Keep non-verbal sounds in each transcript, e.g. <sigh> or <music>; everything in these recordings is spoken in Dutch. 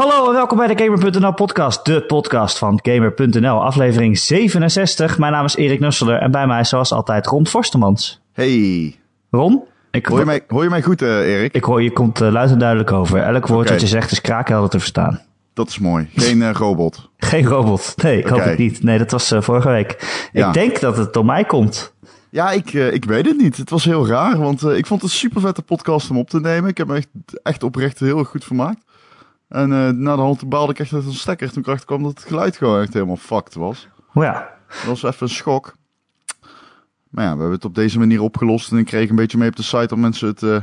Hallo en welkom bij de Gamer.nl podcast, de podcast van Gamer.nl, aflevering 67. Mijn naam is Erik Nusseler en bij mij zoals altijd Ron Forstemans. Hey. Ron? Ik hoor, je mij, hoor je mij goed, uh, Erik? Ik hoor je komt uh, luid en duidelijk over. Elk woord okay. dat je zegt is kraakhelder te verstaan. Dat is mooi. Geen uh, robot. Geen robot. Nee, ik okay. hoop het niet. Nee, dat was vorige week. Ja. Ik denk dat het door mij komt. Ja, ik, ik weet het niet. Het was heel raar, want ik vond het een super vette podcast om op te nemen. Ik heb me echt, echt oprecht heel goed vermaakt. En uh, na de hand baalde ik echt uit een stekker toen ik kwam dat het geluid gewoon echt helemaal fucked was. Oh ja. Dat was even een schok. Maar ja, we hebben het op deze manier opgelost en ik kreeg een beetje mee op de site dat mensen het uh,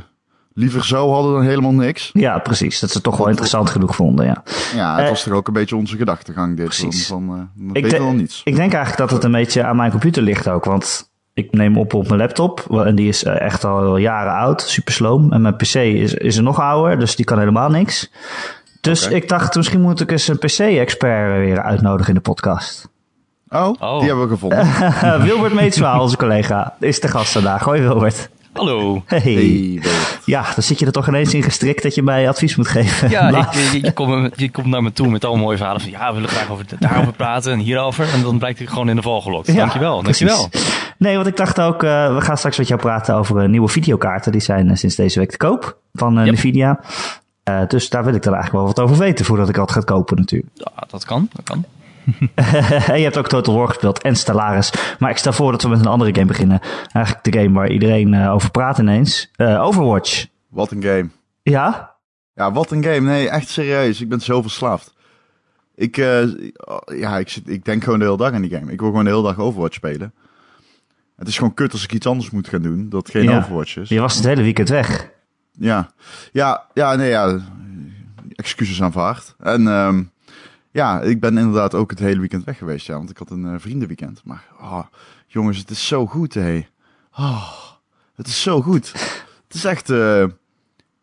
liever zo hadden dan helemaal niks. Ja, precies. Dat ze het toch wel interessant genoeg vonden, ja. Ja, het uh, was toch ook een beetje onze gedachtegang dit. Precies. Van, uh, ik niets. Ik denk eigenlijk dat het een beetje aan mijn computer ligt ook, want ik neem op op mijn laptop. En die is echt al jaren oud, super sloom. En mijn PC is, is er nog ouder, dus die kan helemaal niks. Dus okay. ik dacht, misschien moet ik eens een PC-expert weer uitnodigen in de podcast. Oh, oh. die hebben we gevonden. <laughs> Wilbert Meetswaal, onze collega, is de gast vandaag. Hoi Wilbert. Hallo. Hey. hey ja, dan zit je er toch ineens in gestrikt dat je mij advies moet geven. Ja, ik, je, komt, je komt naar me toe met al mooie verhalen van ja, we willen graag over, daarover praten en hierover. En dan blijkt ik gewoon in de val gelokt. Ja, dankjewel, dankjewel. Nee, want ik dacht ook, uh, we gaan straks met jou praten over uh, nieuwe videokaarten. Die zijn uh, sinds deze week te koop van yep. Nvidia. Uh, dus daar wil ik dan eigenlijk wel wat over weten voordat ik wat ga kopen natuurlijk. Ja, dat kan, dat kan. <laughs> je hebt ook Total War gespeeld en Stellaris. Maar ik stel voor dat we met een andere game beginnen. Eigenlijk de game waar iedereen uh, over praat ineens. Uh, Overwatch. Wat een game. Ja? Ja, wat een game. Nee, echt serieus. Ik ben zo verslaafd. Ik, ja, ik, zit, ik denk gewoon de hele dag aan die game. Ik wil gewoon de hele dag Overwatch spelen. Het is gewoon kut als ik iets anders moet gaan doen. Dat geen ja. Overwatch is. Je was het hele weekend weg. Ja, ja, ja, nee, ja. Excuses aanvaard. En um, ja, ik ben inderdaad ook het hele weekend weg geweest, ja. Want ik had een uh, vriendenweekend. Maar oh, jongens, het is zo goed, hé. Oh, het is zo goed. Het is echt, uh,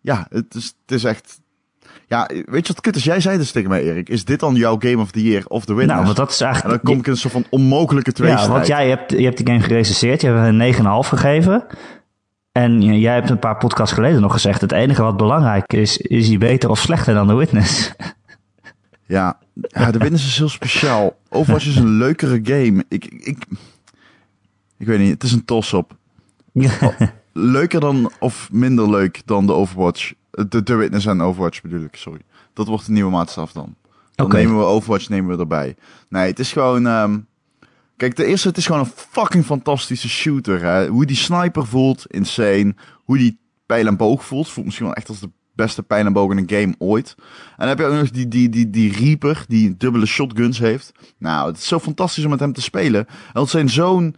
ja, het is, het is echt... Ja, weet je wat kut is? Jij zei dus tegen mij, Erik. Is dit dan jouw Game of the Year of the Winner? Nou, want dat is eigenlijk... En dan kom ik in een soort van onmogelijke tweestrijd. Ja, want jij hebt, je hebt die game gerecenseerd. Je hebt een 9,5 gegeven. En jij hebt een paar podcasts geleden nog gezegd: het enige wat belangrijk is, is hij beter of slechter dan The Witness? <laughs> Ja, ja The Witness is heel speciaal. Overwatch is een leukere game. Ik, ik, ik weet niet, het is een toss-up. Leuker dan of minder leuk dan de Overwatch. De The Witness en Overwatch bedoel ik, sorry. Dat wordt de nieuwe maatstaf dan. Dan okay. nemen we Overwatch nemen we erbij. Nee, het is gewoon. Um, Kijk, de eerste, het is gewoon een fucking fantastische shooter. Hè? Hoe die sniper voelt, insane. Hoe die pijl en boog voelt, voelt misschien wel echt als de beste pijl en boog in een game ooit. En dan heb je ook nog die, die, die, die Reaper, die dubbele shotguns heeft. Nou, het is zo fantastisch om met hem te spelen. En dat zijn zo'n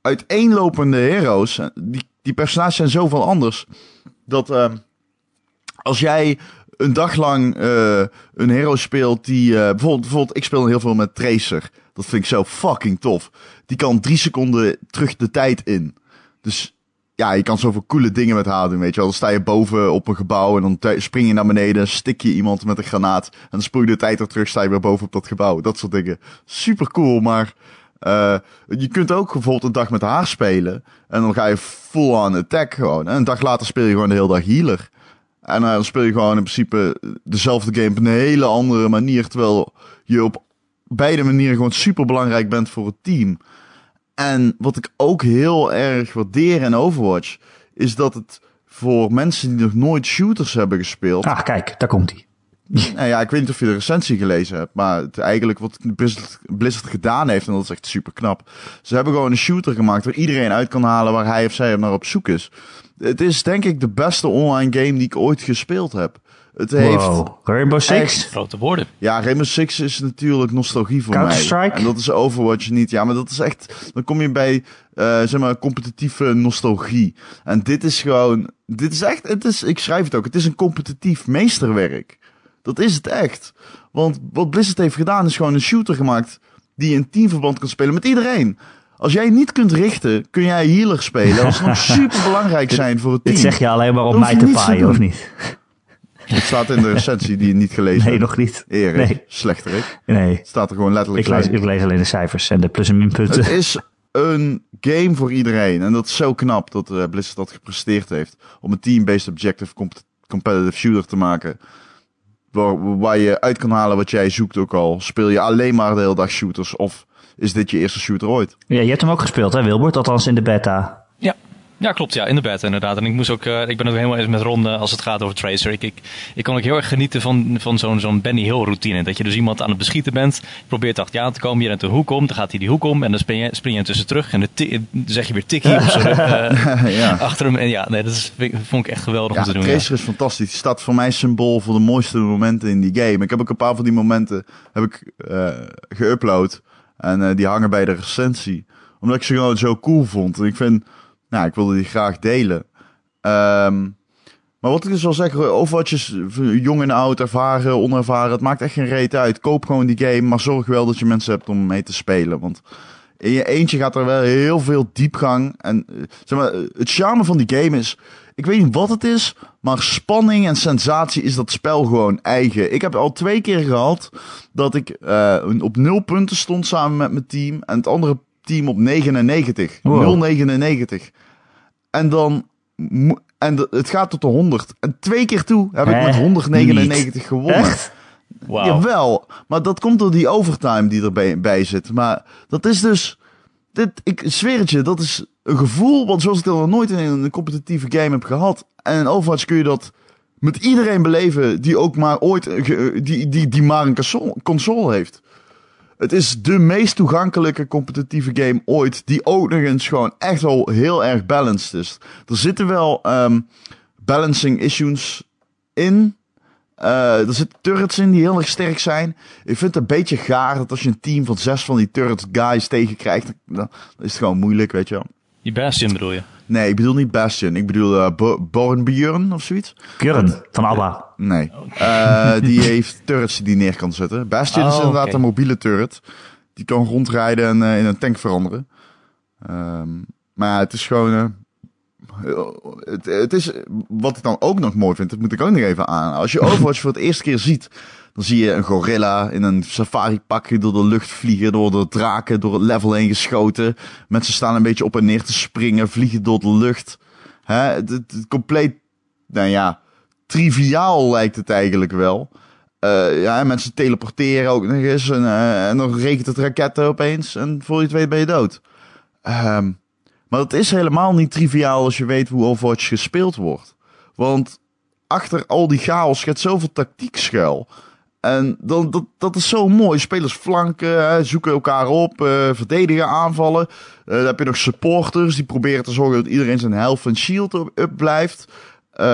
uiteenlopende heroes. Die, die personages zijn zoveel anders. Dat uh, als jij een dag lang uh, een hero speelt die... Uh, bijvoorbeeld, bijvoorbeeld, ik speel heel veel met Tracer. Dat vind ik zo fucking tof. Die kan drie seconden terug de tijd in. Dus ja, je kan zoveel coole dingen met haar doen, weet je wel. Dan sta je boven op een gebouw en dan spring je naar beneden, stik je iemand met een granaat en dan spoel je de tijd er terug, sta je weer boven op dat gebouw. Dat soort dingen. Super cool, maar uh, je kunt ook bijvoorbeeld een dag met haar spelen en dan ga je full on attack gewoon. En een dag later speel je gewoon de hele dag healer. En uh, dan speel je gewoon in principe dezelfde game op een hele andere manier, terwijl je op beide manieren gewoon super belangrijk bent voor het team. En wat ik ook heel erg waardeer in Overwatch, is dat het voor mensen die nog nooit shooters hebben gespeeld. Ach, kijk, daar komt hij. <laughs> nou ja, ik weet niet of je de recensie gelezen hebt, maar het, eigenlijk wat Blizzard, Blizzard gedaan heeft, en dat is echt super knap. Ze hebben gewoon een shooter gemaakt waar iedereen uit kan halen waar hij of zij naar op zoek is. Het is denk ik de beste online game die ik ooit gespeeld heb. Het heeft wow. Rainbow Six? Grote woorden. Ja, Rainbow Six is natuurlijk nostalgie voor Counter mij. Strike? En dat is Overwatch niet. Ja, maar dat is echt... Dan kom je bij, uh, zeg maar, competitieve nostalgie. En dit is gewoon... Dit is echt... Het is, ik schrijf het ook. Het is een competitief meesterwerk. Dat is het echt. Want wat Blizzard heeft gedaan is gewoon een shooter gemaakt... die in teamverband kan spelen met iedereen. Als jij niet kunt richten, kun jij healer spelen. Dat is nog <laughs> super belangrijk zijn voor het team. Dit zeg je alleen maar om mij te paaien, of niet? Het staat in de recensie die je niet gelezen Nee, hebt. nog niet. Erik, Nee. slechterik. Nee, Het staat er gewoon letterlijk ik lees, ik lees alleen de cijfers en de plus- en minpunten. Het is een game voor iedereen. En dat is zo knap dat eh, Blizzard dat gepresteerd heeft. Om een team-based objective comp- competitive shooter te maken. waar, waar je uit kan halen wat jij zoekt ook al. Speel je alleen maar de hele dag shooters of is dit je eerste shooter ooit? Ja, je hebt hem ook gespeeld hè Wilbert, althans in de beta. Ja, ja, klopt. Ja, in de beta inderdaad. En ik, moest ook, uh, ik ben ook helemaal eens met Ronde als het gaat over Tracer. Ik, ik, ik kon ook heel erg genieten van, van zo'n zo'n Benny Hill routine. Dat je dus iemand aan het beschieten bent. Je probeert achter je aan te komen. Je rent een hoek om. Dan gaat hij die hoek om. En dan spring je, spring je tussen terug. En dan zeg je weer tikkie of zo. Uh, ja. <laughs> Achter hem. En ja, nee, dat, is, vond ik echt geweldig ja, om te doen. Tracer ja. is fantastisch. Die staat voor mij symbool voor de mooiste momenten in die game. Ik heb ook een paar van die momenten heb ik, uh, geüpload. En die hangen bij de recensie. Omdat ik ze gewoon zo cool vond. En ik vind nou, ik wilde die graag delen. Um, maar wat ik dus al zeg, Overwatch is jong en oud, ervaren, onervaren. Het maakt echt geen reet uit. Koop gewoon die game, maar zorg wel dat je mensen hebt om mee te spelen. Want in je eentje gaat er wel heel veel diepgang. En zeg maar, het charme van die game is... Ik weet niet wat het is, maar spanning en sensatie is dat spel gewoon eigen. Ik heb al twee keer gehad dat ik uh, op nul punten stond samen met mijn team. En het andere team op 99. Wow. 0,99. En dan. En het gaat tot de 100. En twee keer toe heb ik met 199 Niet. gewonnen. Echt? Wow. Jawel. Maar dat komt door die overtime die erbij bij zit. Maar dat is dus. Dit, ik zweer het je, dat is een gevoel. Want zoals ik dat nog nooit in een competitieve game heb gehad. En Overwatch kun je dat met iedereen beleven die ook maar ooit. Die, die, die maar een console, heeft. Het is de meest toegankelijke competitieve game ooit. Die ook nog eens gewoon echt wel heel erg balanced is. Er zitten wel um, balancing issues in. Uh, er zitten turrets in die heel erg sterk zijn. Ik vind het een beetje gaar dat als je een team van zes van die turret guys tegenkrijgt, dan is het gewoon moeilijk, weet je. Die Bastion bedoel je? Nee, ik bedoel niet Bastion. Ik bedoel uh, Bo Bornbjörn of zoiets. Björn van ABBA. Nee. Uh, <laughs> die heeft turrets die neer kan zetten. Bastion oh, is inderdaad okay. een mobiele turret. Die kan rondrijden en uh, in een tank veranderen. Um, maar het is gewoon... Het, het, is, wat ik dan ook nog mooi vind, dat moet ik ook nog even aan. Als je Overwatch voor het eerste keer ziet, dan zie je een gorilla in een safari pakje door de lucht vliegen, door de draken, door het level heen geschoten. Mensen staan een beetje op en neer te springen, vliegen door de lucht. Hè? Het, compleet, nou ja, triviaal lijkt het eigenlijk wel. Uh, ja, mensen teleporteren ook nog eens en, uh, en dan regent het raketten opeens en voor je het weet ben je dood. Um, maar het is helemaal niet triviaal als je weet hoe Overwatch gespeeld wordt. Want achter al die chaos gaat zoveel tactiek schuil. En dan, dat, dat is zo mooi. Spelers flanken, zoeken elkaar op, uh, verdedigen, aanvallen. Uh, dan heb je nog supporters die proberen te zorgen dat iedereen zijn health en shield up blijft. Uh,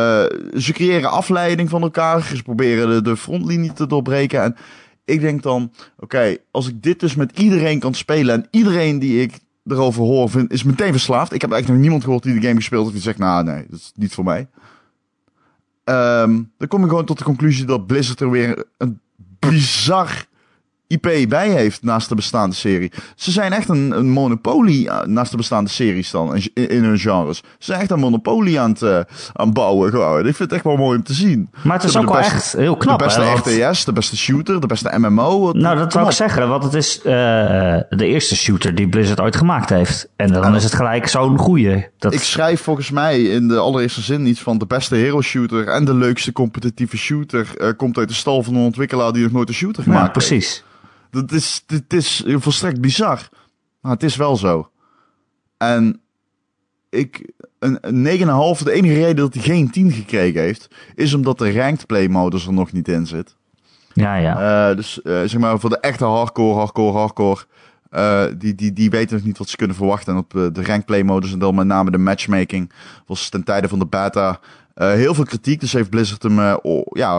ze creëren afleiding van elkaar. Ze proberen de, de frontlinie te doorbreken. En ik denk dan, oké, als ik dit dus met iedereen kan spelen en iedereen die ik erover hoor, vind, is meteen verslaafd. Ik heb eigenlijk nog niemand gehoord die de game gespeeld heeft die zegt, nou nee, dat is niet voor mij. Um, dan kom ik gewoon tot de conclusie dat Blizzard er weer een bizar IP bij heeft naast de bestaande serie. Ze zijn echt een, een monopolie naast de bestaande series dan in, in hun genres. Ze zijn echt een monopolie aan het, uh, aan bouwen gewoon. Ik vind het echt wel mooi om te zien. Maar het is ook wel beste, echt heel knap. De beste hè, RTS, de beste shooter, de beste MMO. Nou, dat wil ik zeggen, want het is uh, de eerste shooter die Blizzard ooit gemaakt heeft. En dan en is het gelijk zo'n goeie. Dat... Ik schrijf volgens mij in de allereerste zin iets van de beste hero shooter en de leukste competitieve shooter uh, komt uit de stal van een ontwikkelaar die nog nooit een shooter gemaakt ja, precies. Heeft. Dat is, het is volstrekt bizar. Maar het is wel zo. En ik, een, een 9,5, de enige reden dat hij geen 10 gekregen heeft, is omdat de ranked play modus er nog niet in zit. Ja, ja. Uh, dus uh, zeg maar voor de echte hardcore, hardcore, hardcore, uh, die, die, die weten nog niet wat ze kunnen verwachten. En op de ranked play modus en dan met name de matchmaking was ten tijde van de beta heel veel kritiek. Dus heeft Blizzard hem ja,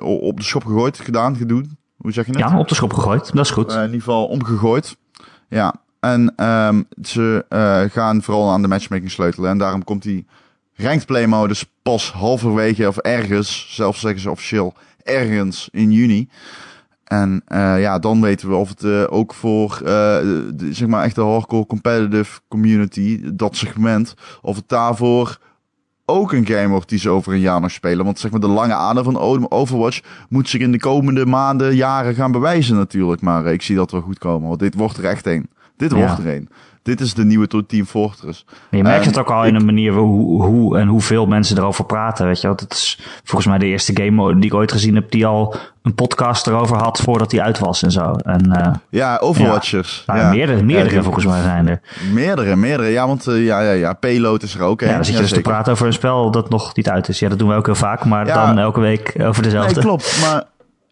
op de schop gegooid, gedaan, gedoen. Hoe zeg je het? Ja, op de schop gegooid. Dat is goed. Uh, in ieder geval omgegooid. Ja. En um, ze uh, gaan vooral aan de matchmaking sleutelen. En daarom komt die ranked play modus pas halverwege of ergens, zelfs zeggen ze officieel, ergens in juni. En uh, ja, dan weten we of het uh, ook voor, uh, de, zeg maar, echt de hardcore competitive community, dat segment, of het daarvoor ook een game wordt die ze over een jaar nog spelen. Want zeg maar, de lange adem van Overwatch moet zich in de komende maanden, jaren gaan bewijzen natuurlijk. Maar ik zie dat wel goed komen, want dit wordt er echt een. Dit Ja. wordt er een. Dit is de nieuwe Team Fortress. Je merkt En het ook al in een manier hoe, hoe en hoeveel mensen erover praten. Weet je wel, het is volgens mij de eerste game die ik ooit gezien heb die al een podcast erover had voordat die uit was en zo. En eh, Ja, Overwatchers. nou, ja. meerdere, meerdere Ja, die- volgens mij zijn er. Meerdere, meerdere. Ja, want eh, ja, ja, ja, Payload is er ook. hè? Ja, dan zit je dus te praten over een spel dat nog niet uit is. Ja, dat doen we ook heel vaak, maar dan elke week over dezelfde. Nee, klopt. Maar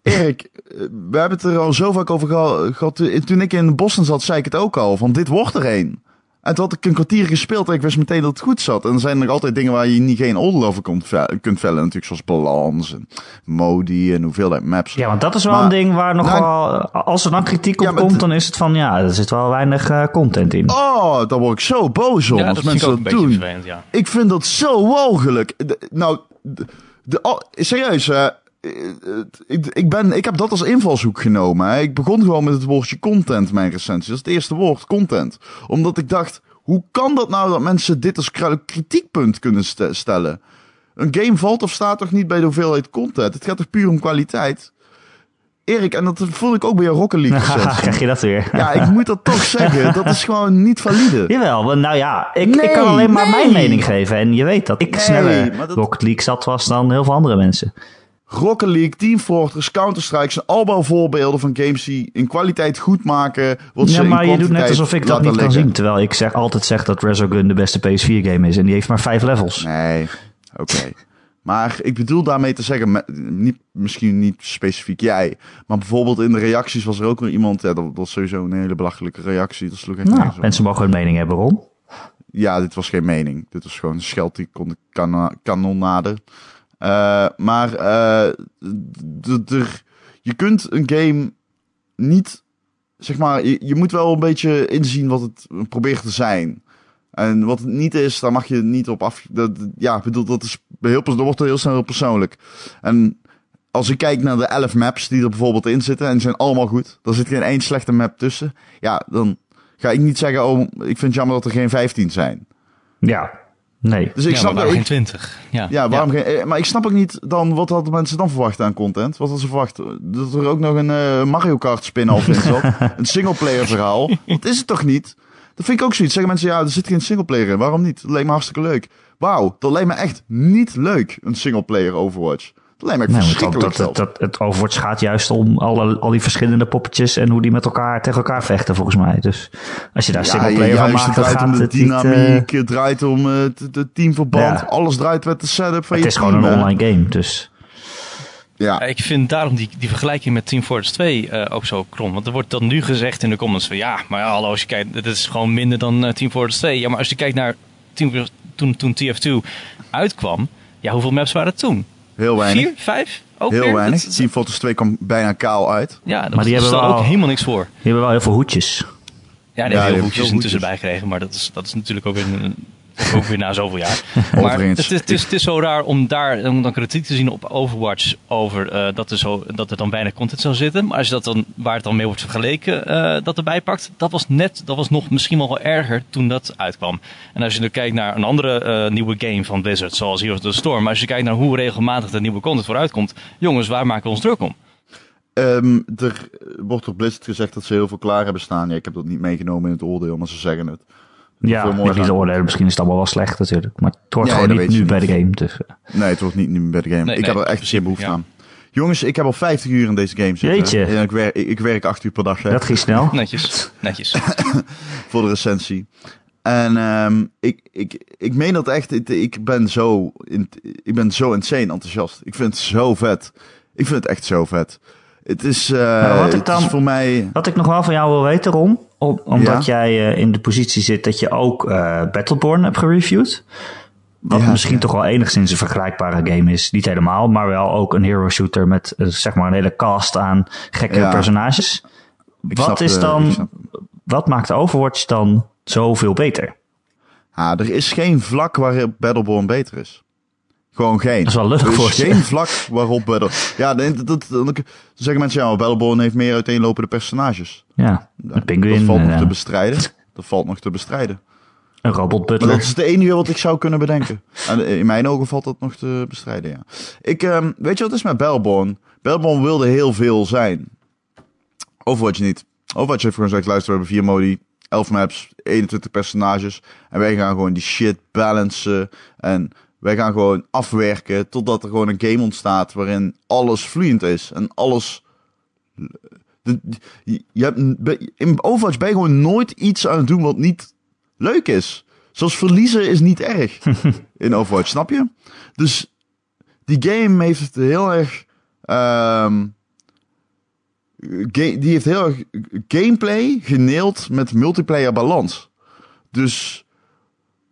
Erik, eh, we hebben het er al zo vaak over geha- gehad. Eh, Toen ik in Boston zat, zei ik het ook al. Van dit wordt er een. En toen had ik een kwartier gespeeld en ik wist meteen dat het goed zat. En er zijn nog altijd dingen waar je niet geen oordeel over kunt, ve- kunt vellen. Natuurlijk zoals balans en modi en hoeveelheid maps. Ja, want dat is wel Maar- een ding waar nog Nou, wel... Als er dan kritiek op Ja, komt, dan is het van... Ja, er zit wel weinig eh, content in. Oh, daar word ik zo boos om Ja, als dat mensen dat beetje doen. vervelend, ja. Ik vind dat zo walgelijk. De- nou, de, de- al- serieus, hè. Eh, Ik, ik, ben, ik heb dat als invalshoek genomen. Hè. Ik begon gewoon met het woordje content, mijn recensie. Dat is het eerste woord, content. Omdat ik dacht, hoe kan dat nou dat mensen dit als kritiekpunt kunnen ste- stellen? Een game valt of staat toch niet bij de hoeveelheid content? Het gaat toch puur om kwaliteit? Erik, en dat voel ik ook bij een Rocket League recensie. Krijg je dat weer? Ja, ik moet dat toch zeggen. <laughs> Dat is gewoon niet valide. Jawel, nou ja, ik, Nee, ik kan alleen maar nee. mijn mening geven. En je weet dat ik Nee, sneller dat- Rocket League zat was dan heel veel andere mensen. Rocket League, Team Fortress, Counter-Strike zijn allemaal voorbeelden van games die in kwaliteit goed maken. Wat ze Ja, maar je doet net alsof ik dat niet kan zien. Terwijl ik zeg, altijd zeg dat Resogun de beste PS4-game is. En die heeft maar vijf levels. Nee, oké. Maar ik bedoel daarmee te zeggen, niet, misschien niet specifiek jij, maar bijvoorbeeld in de reacties was er ook weer iemand, ja, dat was sowieso een hele belachelijke reactie, dat sloeg echt Nou, mensen mogen hun mening hebben, Ron. Ja, dit was geen mening. Dit was gewoon een scheld die kon kanonade. Eh maar eh, je kunt een game niet, zeg maar, je, moet wel een beetje inzien wat het probeert te zijn. En wat het niet is, daar mag je niet op af. Dat, ja, bedoel, dat, is heel, dat wordt heel snel persoonlijk. En als ik kijk naar de 11 maps die er bijvoorbeeld in zitten, en die zijn allemaal goed, er zit geen één slechte map tussen. Ja, dan ga ik niet zeggen, oh, ik vind het jammer dat er geen 15 zijn. Ja, nee. Dus ik ja, snap waarom ik, geen 20? Ja, ja, waarom geen, eh, maar ik snap ook niet dan, wat hadden mensen dan verwacht aan content? Wat hadden ze verwacht? Dat er ook nog een eh, Mario Kart spin-off in zat? <laughs> een singleplayer verhaal? Dat is het toch niet? Dat vind ik ook zoiets. Zeggen mensen, ja, er zit geen singleplayer in. Waarom niet? Dat leek me hartstikke leuk. Wauw, dat leek me echt niet leuk, een singleplayer Overwatch. Dat leek me Nee, verschrikkelijk dat, dat, zelfs. dat, het Overwatch gaat juist om alle, al die verschillende poppetjes en hoe die met elkaar tegen elkaar vechten, volgens mij. Dus als je daar Ja, singleplayer van maakt, het dan draait om gaat de het niet... eh, dynamiek, het draait om eh, het, het teamverband. Ja. Alles draait met de setup van het je is gewoon een hè. online game, dus... Ja, Ik vind daarom die, die vergelijking met Team Fortress 2 eh, ook zo krom. Want er wordt dan nu gezegd in de comments van ja, maar ja, hallo, als je kijkt, dit is gewoon minder dan eh, Team Fortress 2. Ja, maar als je kijkt naar Team, toen, toen TF2 uitkwam, ja, hoeveel maps waren het toen? Heel weinig. Vier, vijf? Ook Heel weer? weinig. Dat- Team Fortress 2 kwam bijna kaal uit. ja, dat Maar die hebben wel- ook helemaal niks voor. Die hebben wel heel veel hoedjes. Ja, die Ja, hebben heel hebben hoekjes veel intussen hoekjes. bijgekregen, maar dat is, dat is natuurlijk ook weer, een- ook weer na zoveel jaar. <laughs> Maar het, is- het, is, het is zo raar om daar om dan kritiek te zien op Overwatch over eh, dat, er zo, dat er dan weinig content zou zitten. Maar als je dat dan, waar het dan mee wordt vergeleken, eh, dat erbij pakt, dat was net, dat was nog misschien wel wel erger toen dat uitkwam. En als je nu kijkt naar een andere eh, nieuwe game van Blizzard, zoals Heroes of the Storm, maar als je kijkt naar hoe regelmatig er nieuwe content vooruit komt, jongens, waar maken we ons druk om? Ehm, er wordt door Blizzard gezegd dat ze heel veel klaar hebben staan. Ja, ik heb dat niet meegenomen in het oordeel, maar ze zeggen het. Ja, niet oordelen. Misschien is het allemaal wel slecht natuurlijk. Maar het hoort Nee, gewoon dat niet nu bij de game. Dus, eh. Nee, het wordt niet, meer bij de game. Nee, ik nee, heb er echt geen behoefte ja. aan. Jongens, ik heb al 50 uur in deze game zitten. Jeetje. En ik, werk, ik, werk 8 uur per dag hè, dat ging snel. <laughs> Netjes, netjes. <laughs> voor de recensie. En ehm, ik, ik, ik meen dat echt. Ik, ik, ben zo, in- ik ben zo insane enthousiast. Ik vind het zo vet. Ik vind het echt zo vet. Het is, eh, wat ik het is dan- voor mij... Wat ik nog wel van jou wil weten, Ron, om- omdat jij eh, in de positie zit dat je ook eh, Battleborn hebt gereviewd. Wat Ja, misschien ja. toch wel enigszins een vergelijkbare game is. Niet helemaal, maar wel ook een hero shooter met eh, zeg maar een hele cast aan gekke Ja. personages. Ik Wat is dan, wat maakt Overwatch dan zoveel beter? Ah, er is geen vlak waarop Battleborn beter is. Gewoon geen. Dat is wel lullig voor je. geen vlak waarop Battle... Ja, dat, dat, dat- dan zeggen mensen, ja, Battleborn heeft meer uiteenlopende personages. Ja, Dat, een pinguïn, dat valt nog te eh, bestrijden. Dat valt nog te bestrijden. een robot Maar butler. dat is het enige wat ik zou kunnen bedenken. En in mijn ogen valt dat nog te bestrijden, ja. Ik, ehm, weet je wat is met Battleborn? Battleborn wilde heel veel zijn. Overwatch niet. Overwatch heeft gewoon gezegd, luister, we hebben vier modi. 11 maps, 21 personages. En wij gaan gewoon die shit balancen. En wij gaan gewoon afwerken totdat er gewoon een game ontstaat waarin alles vloeiend is. En alles... De, je hebt, in Overwatch ben je gewoon nooit iets aan het doen wat niet leuk is. Zoals verliezen is niet erg <laughs> in Overwatch, snap je? Dus die game heeft het heel erg... Um, die heeft heel erg gameplay geneeld met multiplayer balans. Dus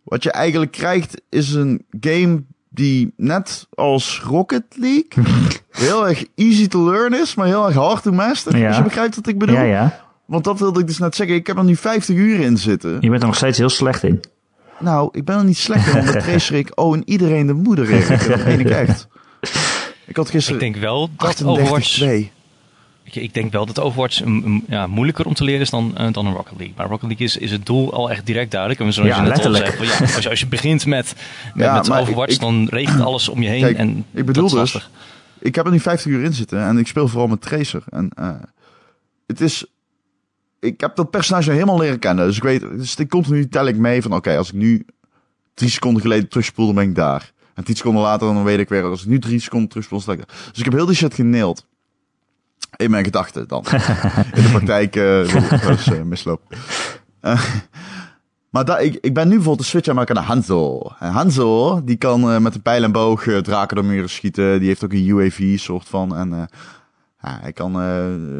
wat je eigenlijk krijgt is een game die net als Rocket League <laughs> heel erg easy to learn is, maar heel erg hard to master. Ja. Als je begrijpt wat ik bedoel. Ja, ja. Want dat wilde ik dus net zeggen. Ik heb er nu 50 uur in zitten. Je bent er nog steeds heel slecht in. Nou, ik ben er niet slecht in, omdat <laughs> Tracer ik oh en iedereen de moeder is. <laughs> Dat ik echt. Ik had gisteren ik denk wel dat Overwatch 2. Ik denk wel dat Overwatch ja, moeilijker om te leren is dan, uh, dan een Rocket League. Maar Rocket League is, is het doel al echt direct duidelijk. En zoals ja, je net al zegt, ja, als, je, als je begint met, met, ja, met Overwatch, ik, dan regent alles om je heen. Kijk, en ik bedoel dus, ik heb er nu 50 uur in zitten en ik speel vooral met Tracer. En uh, het is, ik heb dat personage helemaal leren kennen. Dus ik weet, dus ik continu tel ik mee van oké, als ik nu drie seconden geleden terugspoel, dan ben ik daar. En tien seconden later, dan weet ik weer, als ik nu drie seconden terugspoel, dan sta ik Dus ik heb heel die shit geneeld. In mijn gedachten dan. <laughs> In de praktijk uh, was uh, misloop. Uh, maar da, ik, ik ben nu bijvoorbeeld de switch aan maken naar Hanzo. En Hanzo, die kan met een pijl en boog draken door muren schieten. Die heeft ook een UAV soort van. En ja, hij kan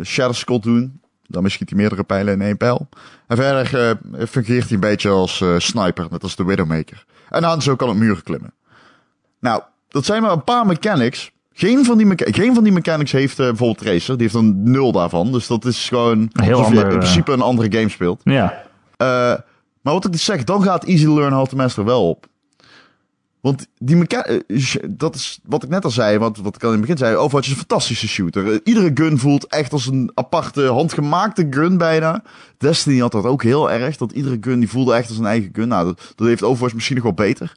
Shadow Scott doen. Dan schiet hij meerdere pijlen in één pijl. En verder fungeert hij een beetje als sniper, net als de Widowmaker. En Hanzo kan op muren klimmen. Nou, dat zijn maar een paar mechanics geen van die, geen van die mechanics heeft uh, bijvoorbeeld Tracer. Die heeft een nul daarvan. Dus dat is gewoon Heel alsof je in principe een andere game speelt. Ja. Uh, maar wat ik dus zeg, dan gaat Easy Learn How to Master wel op. Want die mechanics, dat is wat ik net al zei, wat, wat ik al in het begin zei. Overwatch is een fantastische shooter. Iedere gun voelt echt als een aparte, handgemaakte gun bijna. Destiny had dat ook heel erg. Dat iedere gun die voelde echt als een eigen gun. Nou, dat, dat heeft Overwatch misschien nog wel beter.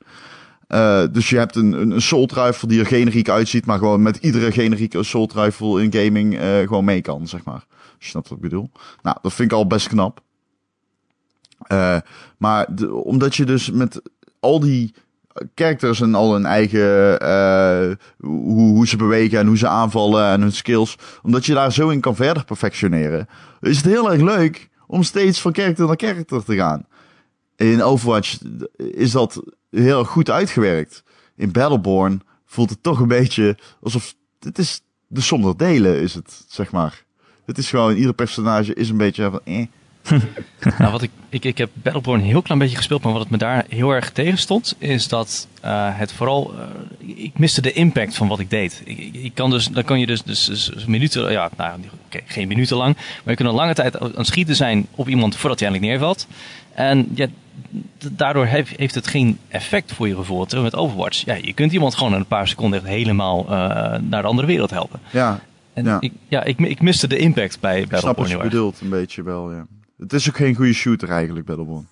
Uh, dus je hebt een, een assault rifle die er generiek uitziet, maar gewoon met iedere generieke assault rifle in gaming uh, gewoon mee kan, zeg maar. Als je snapt wat ik bedoel. Nou, dat vind ik al best knap. Uh, maar omdat je dus met al die characters en al hun eigen hoe, hoe ze bewegen en hoe ze aanvallen en hun skills, omdat je daar zo in kan verder perfectioneren, is het heel erg leuk om steeds van character naar character te gaan. In Overwatch is dat heel goed uitgewerkt. In Battleborn voelt het toch een beetje alsof het is de zonder delen is het, zeg maar. Het is gewoon, ieder personage is een beetje van eh. <laughs> nou, wat ik, ik, ik heb Battleborn een heel klein beetje gespeeld, maar wat het me daar heel erg tegen stond, is dat uh, het vooral. Uh, ik miste de impact van wat ik deed. Ik, ik, kan dus, dan kan je dus, dus, dus minuten, ja, nou, okay, geen minuten lang, maar je kunt een lange tijd aan het schieten zijn op iemand voordat hij eindelijk neervalt. En ja, daardoor heeft, heeft het geen effect voor je gevoel. Terwijl met Overwatch, ja, je kunt iemand gewoon in een paar seconden echt helemaal uh, naar de andere wereld helpen. Ja. En ja. Ik, ja, ik, ik miste de impact bij Battleborn. Snap wat je bedoelt, een beetje wel, ja. Het is ook geen goede shooter eigenlijk, Battleborn.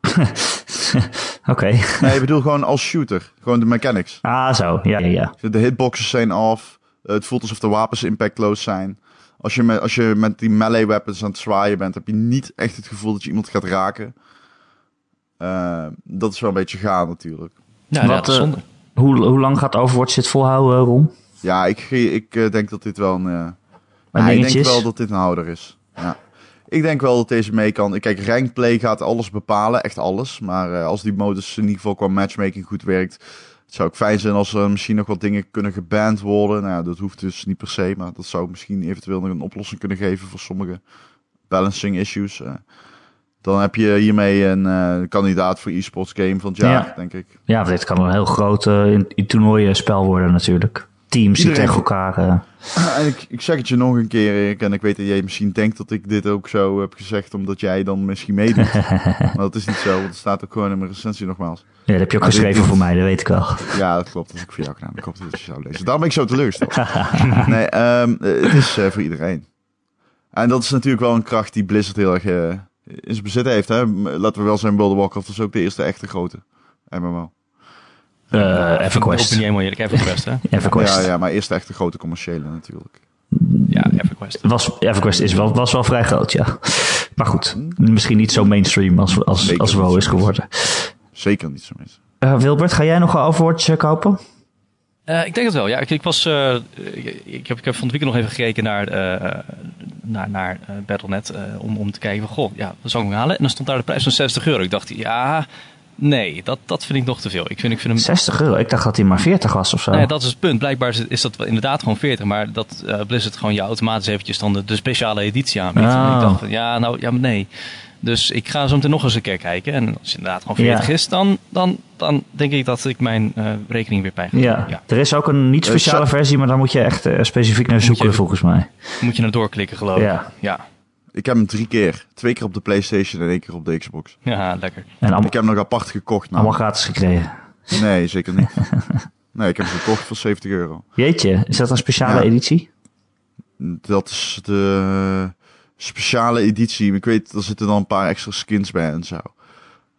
<laughs> Oké. nee, ik bedoel gewoon als shooter. Gewoon de mechanics. Ah, zo. Ja, ja, ja. De hitboxes zijn af. Het voelt alsof de wapens impactloos zijn. Als je, met, als je met die melee weapons aan het zwaaien bent, heb je niet echt het gevoel dat je iemand gaat raken. Uh, dat is wel een beetje gaan natuurlijk. Ja, Wat, ja, uh, hoe, hoe lang gaat Overwatch dit volhouden, Ron? Ja, ik, ik uh, denk dat dit wel een... Uh, ja, ik denk wel dat dit een houder is. Ja. Ik denk wel dat deze mee kan. Kijk, ranked play gaat alles bepalen, echt alles. Maar als die modus in ieder geval qua matchmaking goed werkt... Het zou ook fijn zijn als er misschien nog wat dingen kunnen geband worden. Nou, dat hoeft dus niet per se, maar dat zou misschien eventueel nog een oplossing kunnen geven voor sommige balancing issues. Dan heb je hiermee een uh, kandidaat voor e-sports game van het jaar, ja. denk ik. Ja, dit kan een heel groot uh, in, spel worden natuurlijk. Teams die tegen elkaar... Uh... En ik, ik zeg het je nog een keer, Erik, en ik weet dat jij misschien denkt dat ik dit ook zo heb gezegd, omdat jij dan misschien meedoet. <laughs> maar dat is niet zo, want het staat ook gewoon in mijn recensie nogmaals. Ja, dat heb je ook maar geschreven voor mij, dat weet ik wel. Ja, dat klopt. Dat heb ik voor jou gedaan. Ik hoop dat je zou lezen. Daarom ben ik zo teleurgesteld. <laughs> nee, um, het is uh, voor iedereen. En dat is natuurlijk wel een kracht die Blizzard heel erg in zijn bezit heeft. Hè? Laten we wel zijn, World of Warcraft is ook de eerste echte grote MMO. Uh, EverQuest. niet helemaal eerlijk, EverQuest hè? <laughs> EverQuest. Ja, ja, maar eerst echte grote commerciële natuurlijk. Ja, EverQuest. Was, EverQuest is wel, was wel vrij groot, ja. Maar goed, misschien niet zo mainstream als, als, Zeker als WoW is geworden. Zeker niet zo mis. Eh, Wilbert, ga jij nog een Overwatch eh, kopen? Eh, ik denk het wel. Ja, ik, ik was, eh, ik, ik heb, ik heb van het weekend nog even gekeken naar, eh, naar, naar eh, Battle.net eh, om, om te kijken van, goh, ja, wat zou ik hem halen? En dan stond daar de prijs van 60 euro. Ik dacht, ja, nee, dat, dat vind ik nog te veel. Ik vind, ik vind hem 60 euro. Ik dacht dat hij maar 40 was of zo. Nee, dat is het punt. Blijkbaar is, is dat inderdaad gewoon 40, maar dat eh, Blizzard gewoon je automatisch eventjes dan de, de speciale editie aanbiedt. Ah. En ik dacht van, ja, nou, ja, maar nee. Dus ik ga zo meteen nog eens een keer kijken. En als het inderdaad gewoon 40 Ja. is, dan, dan, dan denk ik dat ik mijn eh, rekening weer bij ga. ja. ja. er is ook een niet Eh, speciale versie, maar daar moet je echt specifiek naar zoeken, je- volgens mij. Moet je naar doorklikken, geloof ik. Ja. Ja. Ik heb hem drie keer. Twee keer op de PlayStation en één keer op de Xbox. Ja, lekker. En allemaal, Ik heb hem nog apart gekocht. Nou. allemaal gratis gekregen. Nee, zeker niet. <laughs> nee, ik heb hem gekocht voor 70 euro. Jeetje, is dat een speciale Ja. editie? Dat is de speciale editie. Ik weet, er zitten dan een paar extra skins bij en zo.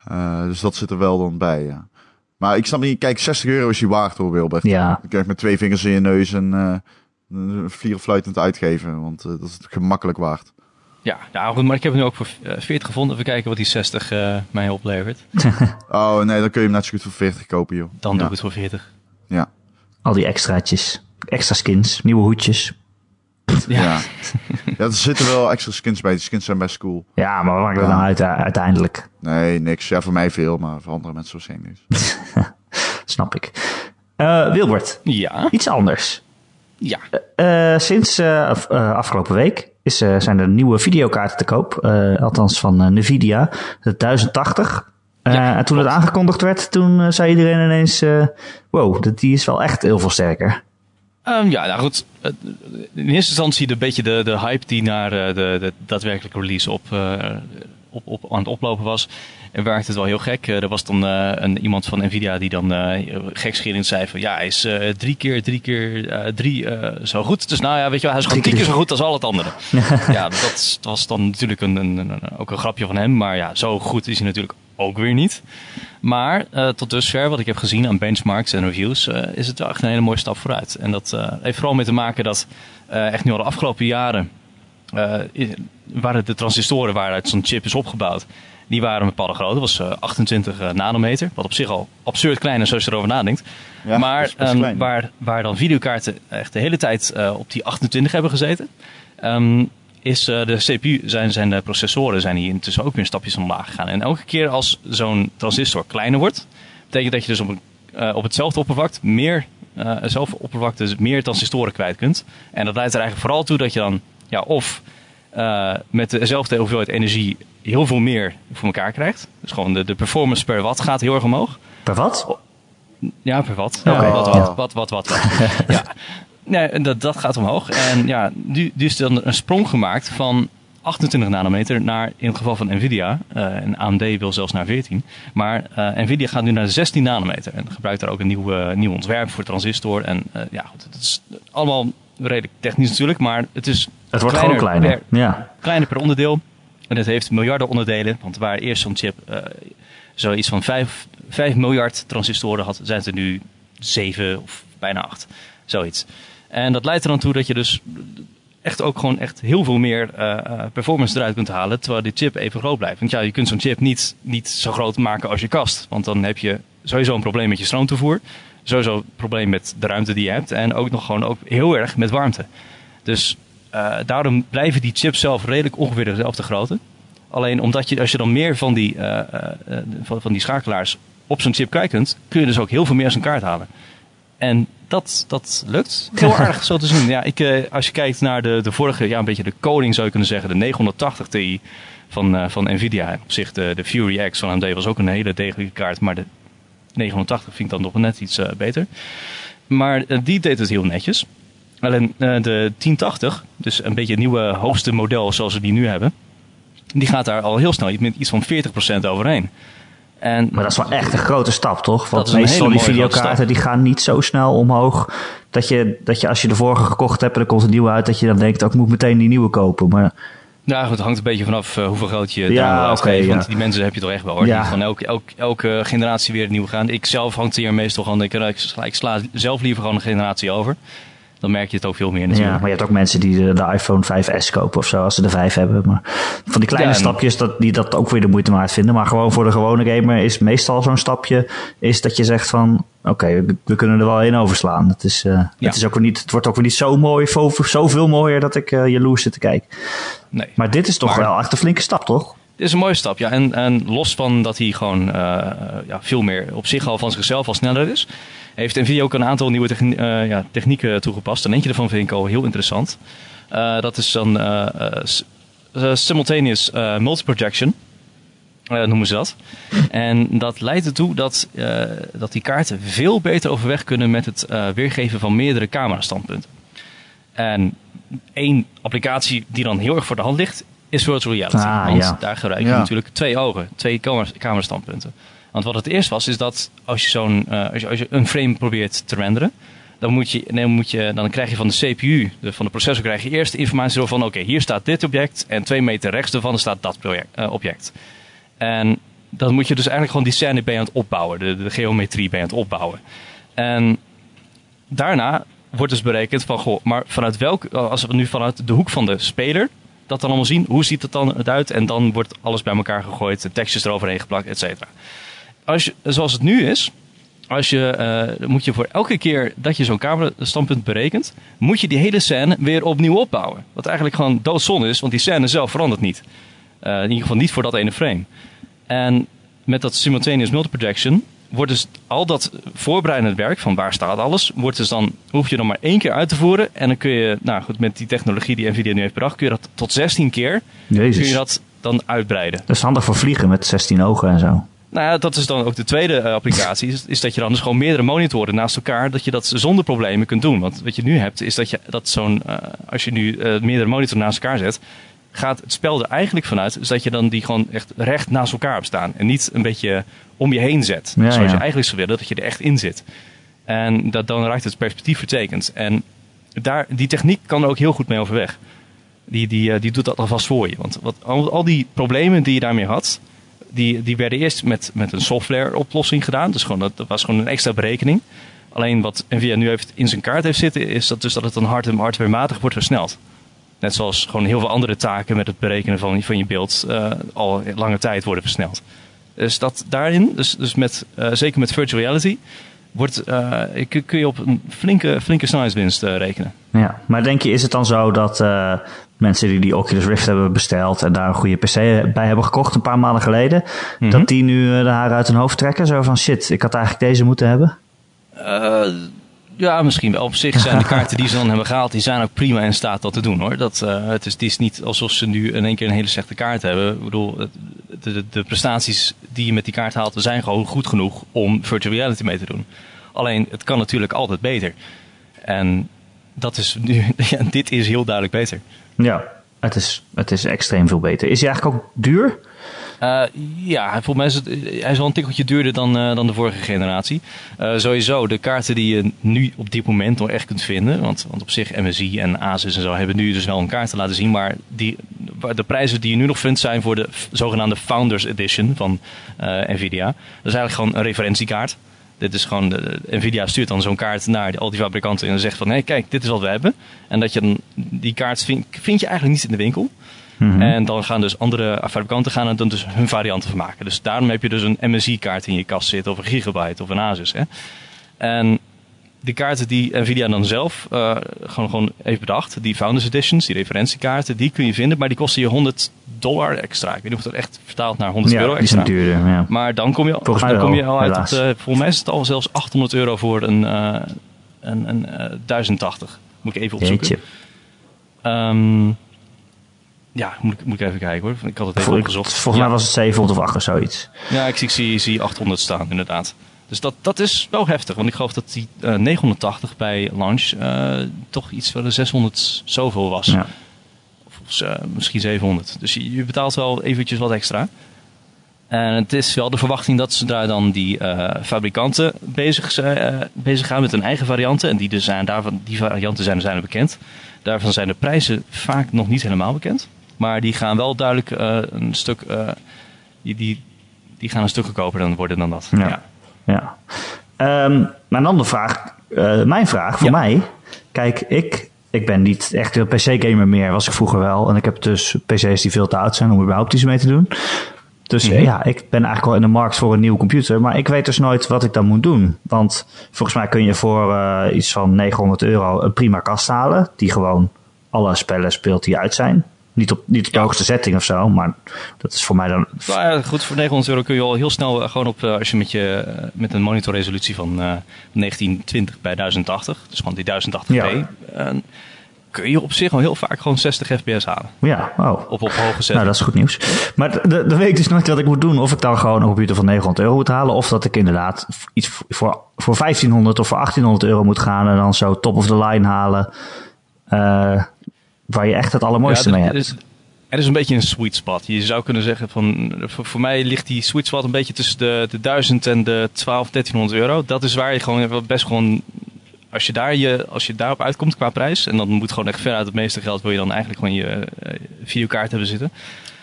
Eh, dus dat zit er wel dan bij, ja. Maar ik snap niet, kijk, 60 euro is die waard hoor, Wilbert. Ja. Dan kan je met twee vingers in je neus en eh vlierenfluitend uitgeven. Want eh, dat is het gemakkelijk waard. Ja, ja, goed, maar ik heb hem nu ook voor eh, 40 gevonden. Even kijken wat die 60 eh, mij oplevert. <laughs> Oh nee, dan kun je hem net zo goed voor 40 kopen, joh. Dan ja. doe ik het voor 40. Ja. Al die extraatjes. Extra skins, nieuwe hoedjes. Ja. <laughs> ja. er zitten wel extra skins bij. Die skins zijn best cool. Ja, maar wat maakt dat Ja. nou uit eh, uiteindelijk? Nee, niks. Ja, voor mij veel, maar voor andere mensen waarschijnlijk niks. <laughs> Snap ik. Eh, Wilbert, Ja, iets anders. ja. Eh, sinds eh, af- eh, afgelopen week is, eh, zijn er nieuwe videokaarten te koop. eh, althans van eh, Nvidia. De 1080. Eh, Ja, en toen het aangekondigd werd, toen zei iedereen ineens... wow, dat- die is wel echt heel veel sterker. Ehm, ja, nou goed. In eerste instantie de beetje de, de hype die naar de, de daadwerkelijke release op, op, op, aan het oplopen was. En werkte het wel heel gek. Eh, er was dan eh, een, iemand van Nvidia die dan eh gekscherend zei van... Ja, hij is drie keer, drie keer, drie zo goed. Dus nou ja, weet je wel, hij is gewoon Drie keer zo goed als al het andere. <laughs> ja, dat was dan natuurlijk een, een, een- ook een grapje van hem. Maar ja, zo goed is hij natuurlijk ook weer niet. Maar eh, tot dusver, wat ik heb gezien aan benchmarks en reviews, is het echt een hele mooie stap vooruit. En dat heeft vooral mee te maken dat echt nu al de afgelopen jaren waren de transistoren waaruit zo'n chip is opgebouwd, die waren een bepaalde grootte. Dat was eh, 28 eh, nanometer, wat op zich al absurd klein is als je erover nadenkt. Ja, maar ehm, waar, waar dan videokaarten echt de hele tijd eh, op die 28 hebben gezeten, ehm, is eh, de CPU, zijn, zijn de processoren zijn hier intussen ook weer stapjes omlaag gegaan. En elke keer als zo'n transistor kleiner wordt, betekent dat je dus op, een, eh, op hetzelfde oppervlak meer, eh hetzelfde oppervlak dus meer transistoren kwijt kunt. En dat leidt er eigenlijk vooral toe dat je dan ja, of eh, met dezelfde hoeveelheid energie heel veel meer voor elkaar krijgt. Dus gewoon de, de performance per watt gaat heel erg omhoog. Per wat? Ja, per watt. Ja, wat, wat, wat, wat, wat, wat. <laughs> ja. Nee, dat, dat gaat omhoog. En ja, nu, nu is er dan een sprong gemaakt van 28 nanometer naar, in het geval van Nvidia, eh, en AMD wil zelfs naar 14. Maar eh, Nvidia gaat nu naar 16 nanometer en gebruikt daar ook een nieuw, eh, nieuw ontwerp voor transistor. En ja, goed, het is allemaal redelijk technisch natuurlijk, maar het is Het wordt gewoon kleiner. per- Ja. kleiner per onderdeel. En het heeft miljarden onderdelen. Want waar eerst zo'n chip eh, zoiets van 5, 5 miljard transistoren had, zijn het er nu 7 of bijna 8. Zoiets. En dat leidt er dan toe dat je dus echt ook gewoon echt heel veel meer eh, performance eruit kunt halen, terwijl die chip even groot blijft. Want ja, je kunt zo'n chip niet, niet zo groot maken als je kast. Want dan heb je sowieso een probleem met je stroomtoevoer. Sowieso een probleem met de ruimte die je hebt. En ook nog gewoon ook heel erg met warmte. Dus eh, daarom blijven die chips zelf redelijk ongeveer dezelfde grootte. Alleen omdat je, als je dan meer van die, eh, eh, van, van die schakelaars op zo'n chip kwijt kunt, kun je dus ook heel veel meer uit zijn kaart halen. En dat, dat lukt heel <laughs> aardig zo te zien. Ja, ik, als je kijkt naar de, de vorige, ja, een beetje de koning zou je kunnen zeggen, de 980 Ti van, van Nvidia. Op zich de, de Fury X van AMD was ook een hele degelijke kaart, maar de 980 vind ik dan nog net iets beter. Maar die deed het heel netjes. Alleen eh, de 1080, dus een beetje het nieuwe hoogste model zoals we die nu hebben, die gaat daar al heel snel met iets van 40% overheen. En Maar dat is wel echt een grote stap, toch? Want is een meestal hele die videokaarten die gaan niet zo snel omhoog. Dat je, dat je als je de vorige gekocht hebt en er komt een nieuwe uit, dat je dan denkt, ook ik moet meteen die nieuwe kopen. Maar Ja, goed, het hangt een beetje vanaf eh, hoeveel geld je Ja, daar ja. Want die mensen heb je toch echt wel hoor. Ja. Die van elke, elke, elke generatie weer een nieuwe gaan. Ik zelf hangt hier meestal gewoon, ik, ik sla, ik sla zelf liever gewoon een generatie over. Dan merk je het ook veel meer natuurlijk. Ja, maar je hebt ook mensen die de, de iPhone 5S kopen of zo, als ze de 5 hebben. Maar van die kleine Ja, stapjes, dat, die dat ook weer de moeite waard vinden. Maar gewoon voor de gewone gamer is meestal zo'n stapje, is dat je zegt van, oké, we, we kunnen er wel in overslaan. Het, is, eh, het, is ook weer niet, het wordt ook weer niet zo mooi, zo, zoveel mooier dat ik eh jaloers zit te kijken. Nee. Maar dit is toch Maar- wel echt een flinke stap, toch? Dit is een mooie stap, ja. En, en los van dat hij gewoon eh, ja, veel meer op zich al van zichzelf al sneller is, heeft Nvidia ook een aantal nieuwe eh, ja, technieken toegepast. En eentje daarvan vind ik al heel interessant. Eh, dat is dan simultaneous multiprojection. noemen ze dat. En dat leidt ertoe dat, dat die kaarten veel beter overweg kunnen met het weergeven van meerdere camerastandpunten. En één applicatie die dan heel erg voor de hand ligt, is virtual reality. Ah, Want ja. daar gebruik je Ja. natuurlijk twee ogen, twee kamer- camerastandpunten. Want wat het eerst was, is dat als je, zo'n, eh, als je, als je een frame probeert te renderen, dan, moet je, moet je, dan krijg je van de CPU, de, van de processor, krijg je eerst de informatie over van oké, hier staat dit object en twee meter rechts ervan staat dat project, eh, object. En dan moet je dus eigenlijk gewoon die scène je aan het opbouwen, de, de geometrie je aan het opbouwen. En daarna wordt dus berekend van, goh, maar vanuit welk, als we nu vanuit de hoek van de speler dat dan allemaal zien, hoe ziet het dan eruit? En dan wordt alles bij elkaar gegooid, de tekstjes eroverheen geplakt, et cetera. Als je, zoals het nu is, als je, eh, moet je voor elke keer dat je zo'n camerastandpunt berekent, moet je die hele scène weer opnieuw opbouwen. Wat eigenlijk gewoon doodzonde is, want die scène zelf verandert niet. Eh, in ieder geval niet voor dat ene frame. En met dat simultaneous multiprojection wordt dus al dat voorbereidend werk van waar staat alles, wordt dus dan, hoef je dan maar één keer uit te voeren. En dan kun je, nou goed, met die technologie die Nvidia nu heeft bedacht, kun je dat tot 16 keer Jezus. kun je dat dan uitbreiden. Dat is handig voor vliegen met 16 ogen en zo. Nou ja, dat is dan ook de tweede eh, applicatie. Is, is dat je dan dus gewoon meerdere monitoren naast elkaar, dat je dat zonder problemen kunt doen. Want wat je nu hebt, is dat je dat zo'n, eh, als je nu eh, meerdere monitoren naast elkaar zet, gaat het spel er eigenlijk vanuit, is dat je dan die gewoon echt recht naast elkaar hebt staan. En niet een beetje om je heen zet. Ja, zoals ja. je eigenlijk zou willen, dat je er echt in zit. En dat, dan raakt het perspectief vertekend. En daar, die techniek kan er ook heel goed mee overweg. Die, die, eh, die doet dat alvast voor je. Want wat, al, die problemen die je daarmee had, die, die werden eerst met, met een software oplossing gedaan. Dus gewoon, dat, dat was gewoon een extra berekening. Alleen wat Nvidia nu heeft in zijn kaart heeft zitten, is dat, dus dat het dan hard- hardwarematig wordt versneld. Net zoals gewoon heel veel andere taken met het berekenen van, van je beeld eh, al lange tijd worden versneld. Dus dat daarin, dus, dus met, eh, zeker met virtual reality, wordt, eh, kun, kun je op een flinke, flinke snelheidswinst eh, rekenen. Ja, maar denk je, is het dan zo dat eh, mensen die die Oculus Rift hebben besteld en daar een goede PC bij hebben gekocht een paar maanden geleden, Mhm. dat die nu de haar uit hun hoofd trekken? Zo van shit, ik had eigenlijk deze moeten hebben. Ja, misschien wel. Op zich zijn de <laughs> kaarten die ze dan hebben gehaald, die zijn ook prima in staat dat te doen hoor. Dat, eh, het, is, het is niet alsof ze nu in één keer een hele slechte kaart hebben. Ik bedoel, de, de, de prestaties die je met die kaart haalt, zijn gewoon goed genoeg om virtual reality mee te doen. Alleen, het kan natuurlijk altijd beter. En dat is nu, <laughs> ja, dit is heel duidelijk beter. Ja, het is, het is extreem veel beter. Is hij eigenlijk ook duur? Eh, ja, volgens mij is het, hij is wel een tikkeltje duurder dan, eh, dan de vorige generatie. Eh, sowieso, de kaarten die je nu op dit moment nog echt kunt vinden. Want, want op zich MSI en Asus en zo hebben nu dus wel een kaart te laten zien. Maar die, de prijzen die je nu nog vindt zijn voor de zogenaamde Founders Edition van Nvidia. Dat is eigenlijk gewoon een referentiekaart. Dit is gewoon, de, Nvidia stuurt dan zo'n kaart naar al die fabrikanten en zegt van, hé kijk, dit is wat we hebben. En dat je dan, die kaart vind, vind je eigenlijk niet in de winkel. Mhm. En dan gaan dus andere fabrikanten gaan er dan dus hun varianten van maken. Dus daarom heb je dus een MSI-kaart in je kast zitten, of een Gigabyte of een Asus. Hè? En die kaarten die Nvidia dan zelf eh, gewoon, gewoon heeft bedacht, die Founders Editions, die referentiekaarten, die kun je vinden, maar die kosten je 100 dollar extra. Ik weet niet of dat echt vertaald naar 100 ja, euro die extra. zijn duurder. Ja. Maar dan kom je, Volgens dan kom je al uit op, de- volgens mij is het al zelfs 800 euro voor een, eh, een, een eh, 1080. Moet ik even opzoeken. Jeetje. Ja, moet ik, moet ik even kijken hoor. Ik had het even Vol- opgezocht. Volgens Ja. mij was het 700 of 8 of zoiets. Ja, ik zie, ik zie, zie 800 staan, inderdaad. Dus dat, dat is wel heftig, want ik geloof dat die eh, 980 bij launch eh, toch iets van de 600 zoveel was. Ja. Of eh, misschien 700. Dus je, je betaalt wel eventjes wat extra. En het is wel de verwachting dat zodra dan die fabrikanten bezig, zijn, bezig gaan met hun eigen varianten, en die, er zijn, daarvan, die varianten zijn, zijn er bekend, daarvan zijn de prijzen vaak nog niet helemaal bekend. Maar die gaan wel duidelijk eh, een stuk, eh, die, die, die gaan een stuk goedkoper dan worden dan dat. Ja. Ja. Ehm, maar een andere vraag, eh, mijn vraag voor mij. Kijk, ik, ik ben niet echt een PC-gamer meer, was ik vroeger wel. En ik heb dus PC's die veel te oud zijn om überhaupt iets mee te doen. Dus Mhm. ja, ik ben eigenlijk wel in de markt voor een nieuwe computer. Maar ik weet dus nooit wat ik dan moet doen. Want volgens mij kun je voor iets van 900 euro een prima kast halen. Die gewoon alle spellen speelt die uit zijn. Niet op, niet op de Ja. hoogste setting of zo. Maar dat is voor mij dan... Nou ja, goed, voor 900 euro kun je al heel snel eh, gewoon op, eh, als je met, je, eh, met een monitorresolutie van eh 1920 bij 1080, dus gewoon die 1080p, Ja. eh, kun je op zich al heel vaak gewoon 60 fps halen. Ja, oh. Op, op hoge setting. Nou, dat is goed nieuws. Maar d- d- dan weet ik dus nooit wat ik moet doen. Of ik dan gewoon een computer van 900 euro moet halen. Of dat ik inderdaad iets voor, voor 1500 of voor 1800 euro moet gaan. En dan zo top of the line halen. eh, waar je echt het allermooiste Ja, mee hebt. er is, er is een beetje een sweet spot. Je zou kunnen zeggen van, voor, voor mij ligt die sweet spot een beetje tussen de, de 1000 en de 12, 1300 euro. Dat is waar je gewoon best gewoon, als je, daar je, als je daarop uitkomt qua prijs, en dan moet gewoon echt ver uit het meeste geld, wil je dan eigenlijk gewoon je eh, videokaart hebben zitten.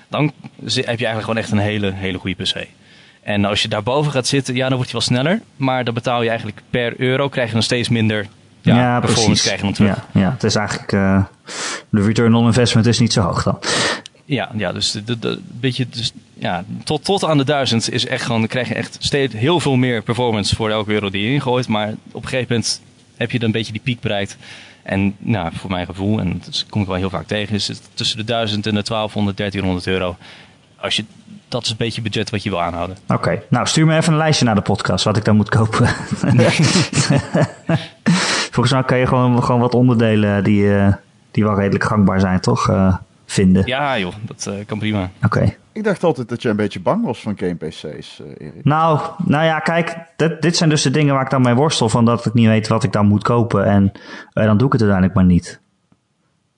Dan heb je eigenlijk gewoon echt een hele, hele goede PC. En als je daarboven gaat zitten, ja, dan wordt hij wel sneller. Maar dan betaal je eigenlijk per euro, krijg je nog steeds minder ja, performance krijg je dan terug. Ja, ja, het is eigenlijk... eh, de return on investment is niet zo hoog dan. Ja, ja dus, de, de, beetje, dus ja, tot, tot aan de duizend is echt gewoon, dan krijg je echt steeds heel veel meer performance voor elke euro die je ingooit. Maar op een gegeven moment heb je dan een beetje die piek bereikt. En nou, voor mijn gevoel, en dat kom ik wel heel vaak tegen, is het tussen de 1000 en de 1200, 1300 euro. Als je, dat is een beetje het budget wat je wil aanhouden. Oké, nou stuur me even een lijstje naar de podcast wat ik dan moet kopen. <laughs> Volgens mij kan je gewoon, gewoon wat onderdelen die, eh, die wel redelijk gangbaar zijn, toch? eh, vinden. Ja joh, dat eh, kan prima. Oké. Ik dacht altijd dat je een beetje bang was van game PC's, eh, Erik. Nou, nou ja, kijk, dit, dit zijn dus de dingen waar ik dan mee worstel. Van dat ik niet weet wat ik dan moet kopen. En eh, dan doe ik het uiteindelijk maar niet.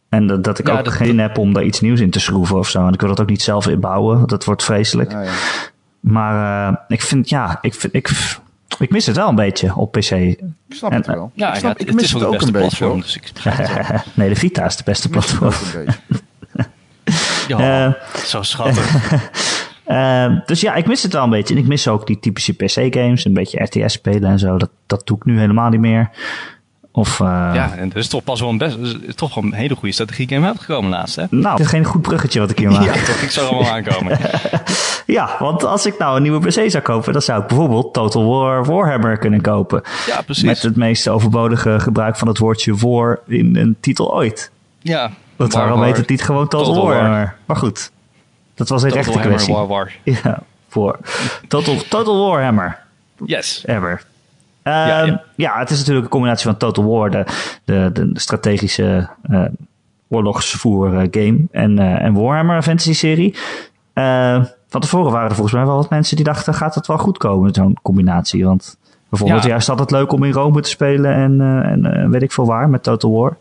En dat, dat ik Ja, ook dat- geen zin heb om daar iets nieuws in te schroeven of zo. En ik wil dat ook niet zelf inbouwen. want Dat wordt vreselijk. Ja, ja. Maar eh, ik vind, ja, ik, vind, ik, ik mis het wel een beetje op PC. Ik snap En, het wel. Ja, ik, ja, snap, het, ik het mis is het wel het ook beste een beetje. platform, dus ik <laughs> <laughs> nee, de Vita is de beste platform. ook een beetje. Ja, <laughs> Eh, zo schattig. Eh, dus ja, ik mis het wel een beetje. En ik mis ook die typische PC-games. Een beetje RTS spelen en zo. Dat, dat doe ik nu helemaal niet meer. Of, eh, ja, en er is toch pas wel een, best, is toch wel een hele goede strategie game uitgekomen laatst, hè? Nou, het is geen goed bruggetje wat ik hier maak. Ja, toch, ik zou er wel aankomen. Ja, want als ik nou een nieuwe PC zou kopen, dan zou ik bijvoorbeeld Total War Warhammer kunnen kopen. Ja, precies. Met het meest overbodige gebruik van het woordje war in een titel ooit. Ja. Dat War, waarom heet het niet gewoon Total, Total War. Warhammer? Maar goed, dat was een Total rechte kwestie. War, war. <laughs> Ja, voor Total, Total Warhammer. Yes. Ever. Ehm, Ja, ja, ja. het is natuurlijk een combinatie van Total War, de, de, de strategische eh, oorlogsvoer game, en, eh, en Warhammer, fantasy serie. Van tevoren waren er volgens mij wel wat mensen die dachten, gaat het wel goed komen, zo'n combinatie? Want bijvoorbeeld Ja. juist had het leuk om in Rome te spelen en, eh, en eh, weet ik veel waar, met Total War.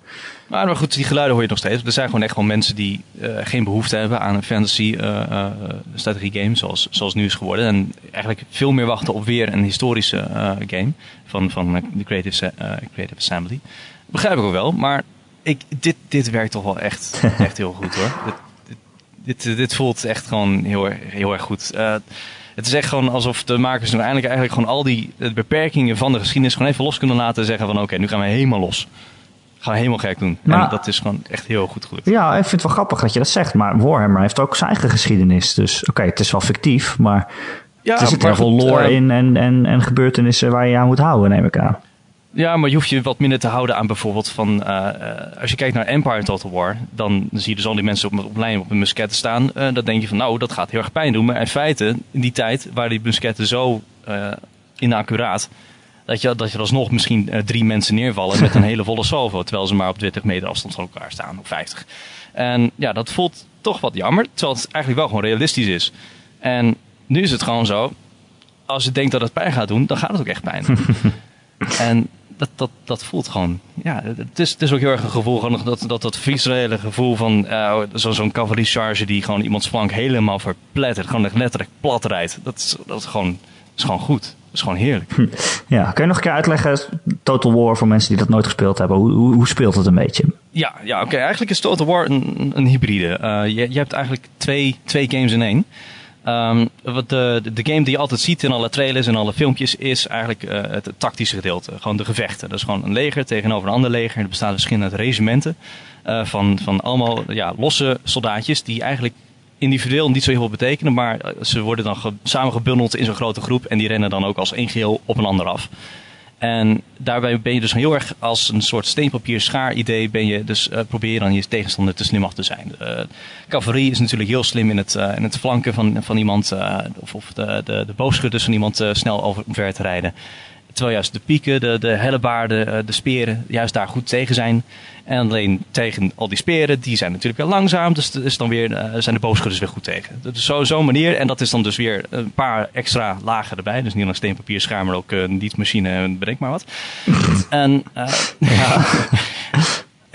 Maar, maar goed, die geluiden hoor je nog steeds. Er zijn gewoon echt gewoon mensen die eh, geen behoefte hebben aan een fantasy eh, eh, strategie game, zoals, zoals nu is geworden. En eigenlijk veel meer wachten op weer een historische game van, van de Creative, Creative Assembly. Begrijp ik ook wel, maar ik, dit, dit werkt toch wel echt, <laughs> echt heel goed hoor. Dit, dit, voelt echt gewoon heel, erg- heel erg goed. Eh, het is echt gewoon alsof de makers nu eindelijk eigenlijk gewoon al die eh, beperkingen van de geschiedenis gewoon even los kunnen laten en zeggen van oké, nu gaan we helemaal los. Gaan we helemaal gek doen. Maar- en dat is gewoon echt heel goed gelukt. Ja, ik vind het wel grappig dat je dat zegt, maar Warhammer heeft ook zijn eigen geschiedenis. Dus oké, het is wel fictief, maar Ja, er zit heel veel lore eh, in en, en, en gebeurtenissen waar je aan moet houden, neem ik aan. Ja, maar je hoeft je wat minder te houden aan bijvoorbeeld van... eh, eh, als je kijkt naar Empire Total War... dan zie je dus al die mensen op, op lijn op een musketten staan. Eh, dan denk je van, nou, dat gaat heel erg pijn doen. Maar in feite, in die tijd waren die musketten zo eh, inaccuraat... Dat je, dat je alsnog misschien drie mensen neervallen met een <laughs> hele volle salvo... terwijl ze maar op 20 meter afstand van elkaar staan, of 50. En ja, dat voelt toch wat jammer. Terwijl het eigenlijk wel gewoon realistisch is. En nu is het gewoon zo... als je denkt dat het pijn gaat doen, dan gaat het ook echt pijn doen. <laughs> En dat, dat, dat voelt gewoon. Ja, het is, het is ook heel erg een gevoel. Gewoon dat, dat, dat visuele gevoel van eh, zo, zo'n cavalier-charge die gewoon iemands flank helemaal verplettert. Gewoon letterlijk plat rijdt. Dat is, dat is, gewoon, is gewoon goed. Dat is gewoon heerlijk. Ja, kun je nog een keer uitleggen, Total War, voor mensen die dat nooit gespeeld hebben, hoe, hoe, hoe speelt het een beetje? Ja, ja oké. Eigenlijk is Total War een, een hybride. Eh, je, je hebt eigenlijk twee, twee games in één. Ehm, wat de, de game die je altijd ziet in alle trailers en alle filmpjes is eigenlijk uh, het tactische gedeelte. Gewoon de gevechten. Dat is gewoon een leger tegenover een ander leger. Er bestaan verschillende regimenten uh, van, van allemaal ja, losse soldaatjes die eigenlijk individueel niet zo heel veel betekenen. Maar ze worden dan ge samengebundeld in zo'n grote groep en die rennen dan ook als één geheel op een ander af. En daarbij ben je dus heel erg als een soort steenpapier schaar idee ben je dus uh, probeer je dan je tegenstander te slim af te zijn. Uh, cavalerie is natuurlijk heel slim in het, uh, in het flanken van, van iemand of, of de, de, de boogschutters van iemand snel over omver te rijden. Terwijl juist de pieken, de, de hellebaarden, de speren juist daar goed tegen zijn. En alleen tegen al die speren, die zijn natuurlijk wel langzaam. Dus, dus dan weer, uh, zijn de boogschutters weer goed tegen. Dus zo, zo'n manier. En dat is dan dus weer een paar extra lagen erbij. Dus niet alleen steenpapier, schaar, maar ook uh, niet machine, bedenk maar wat. <laughs> en <laughs> ja.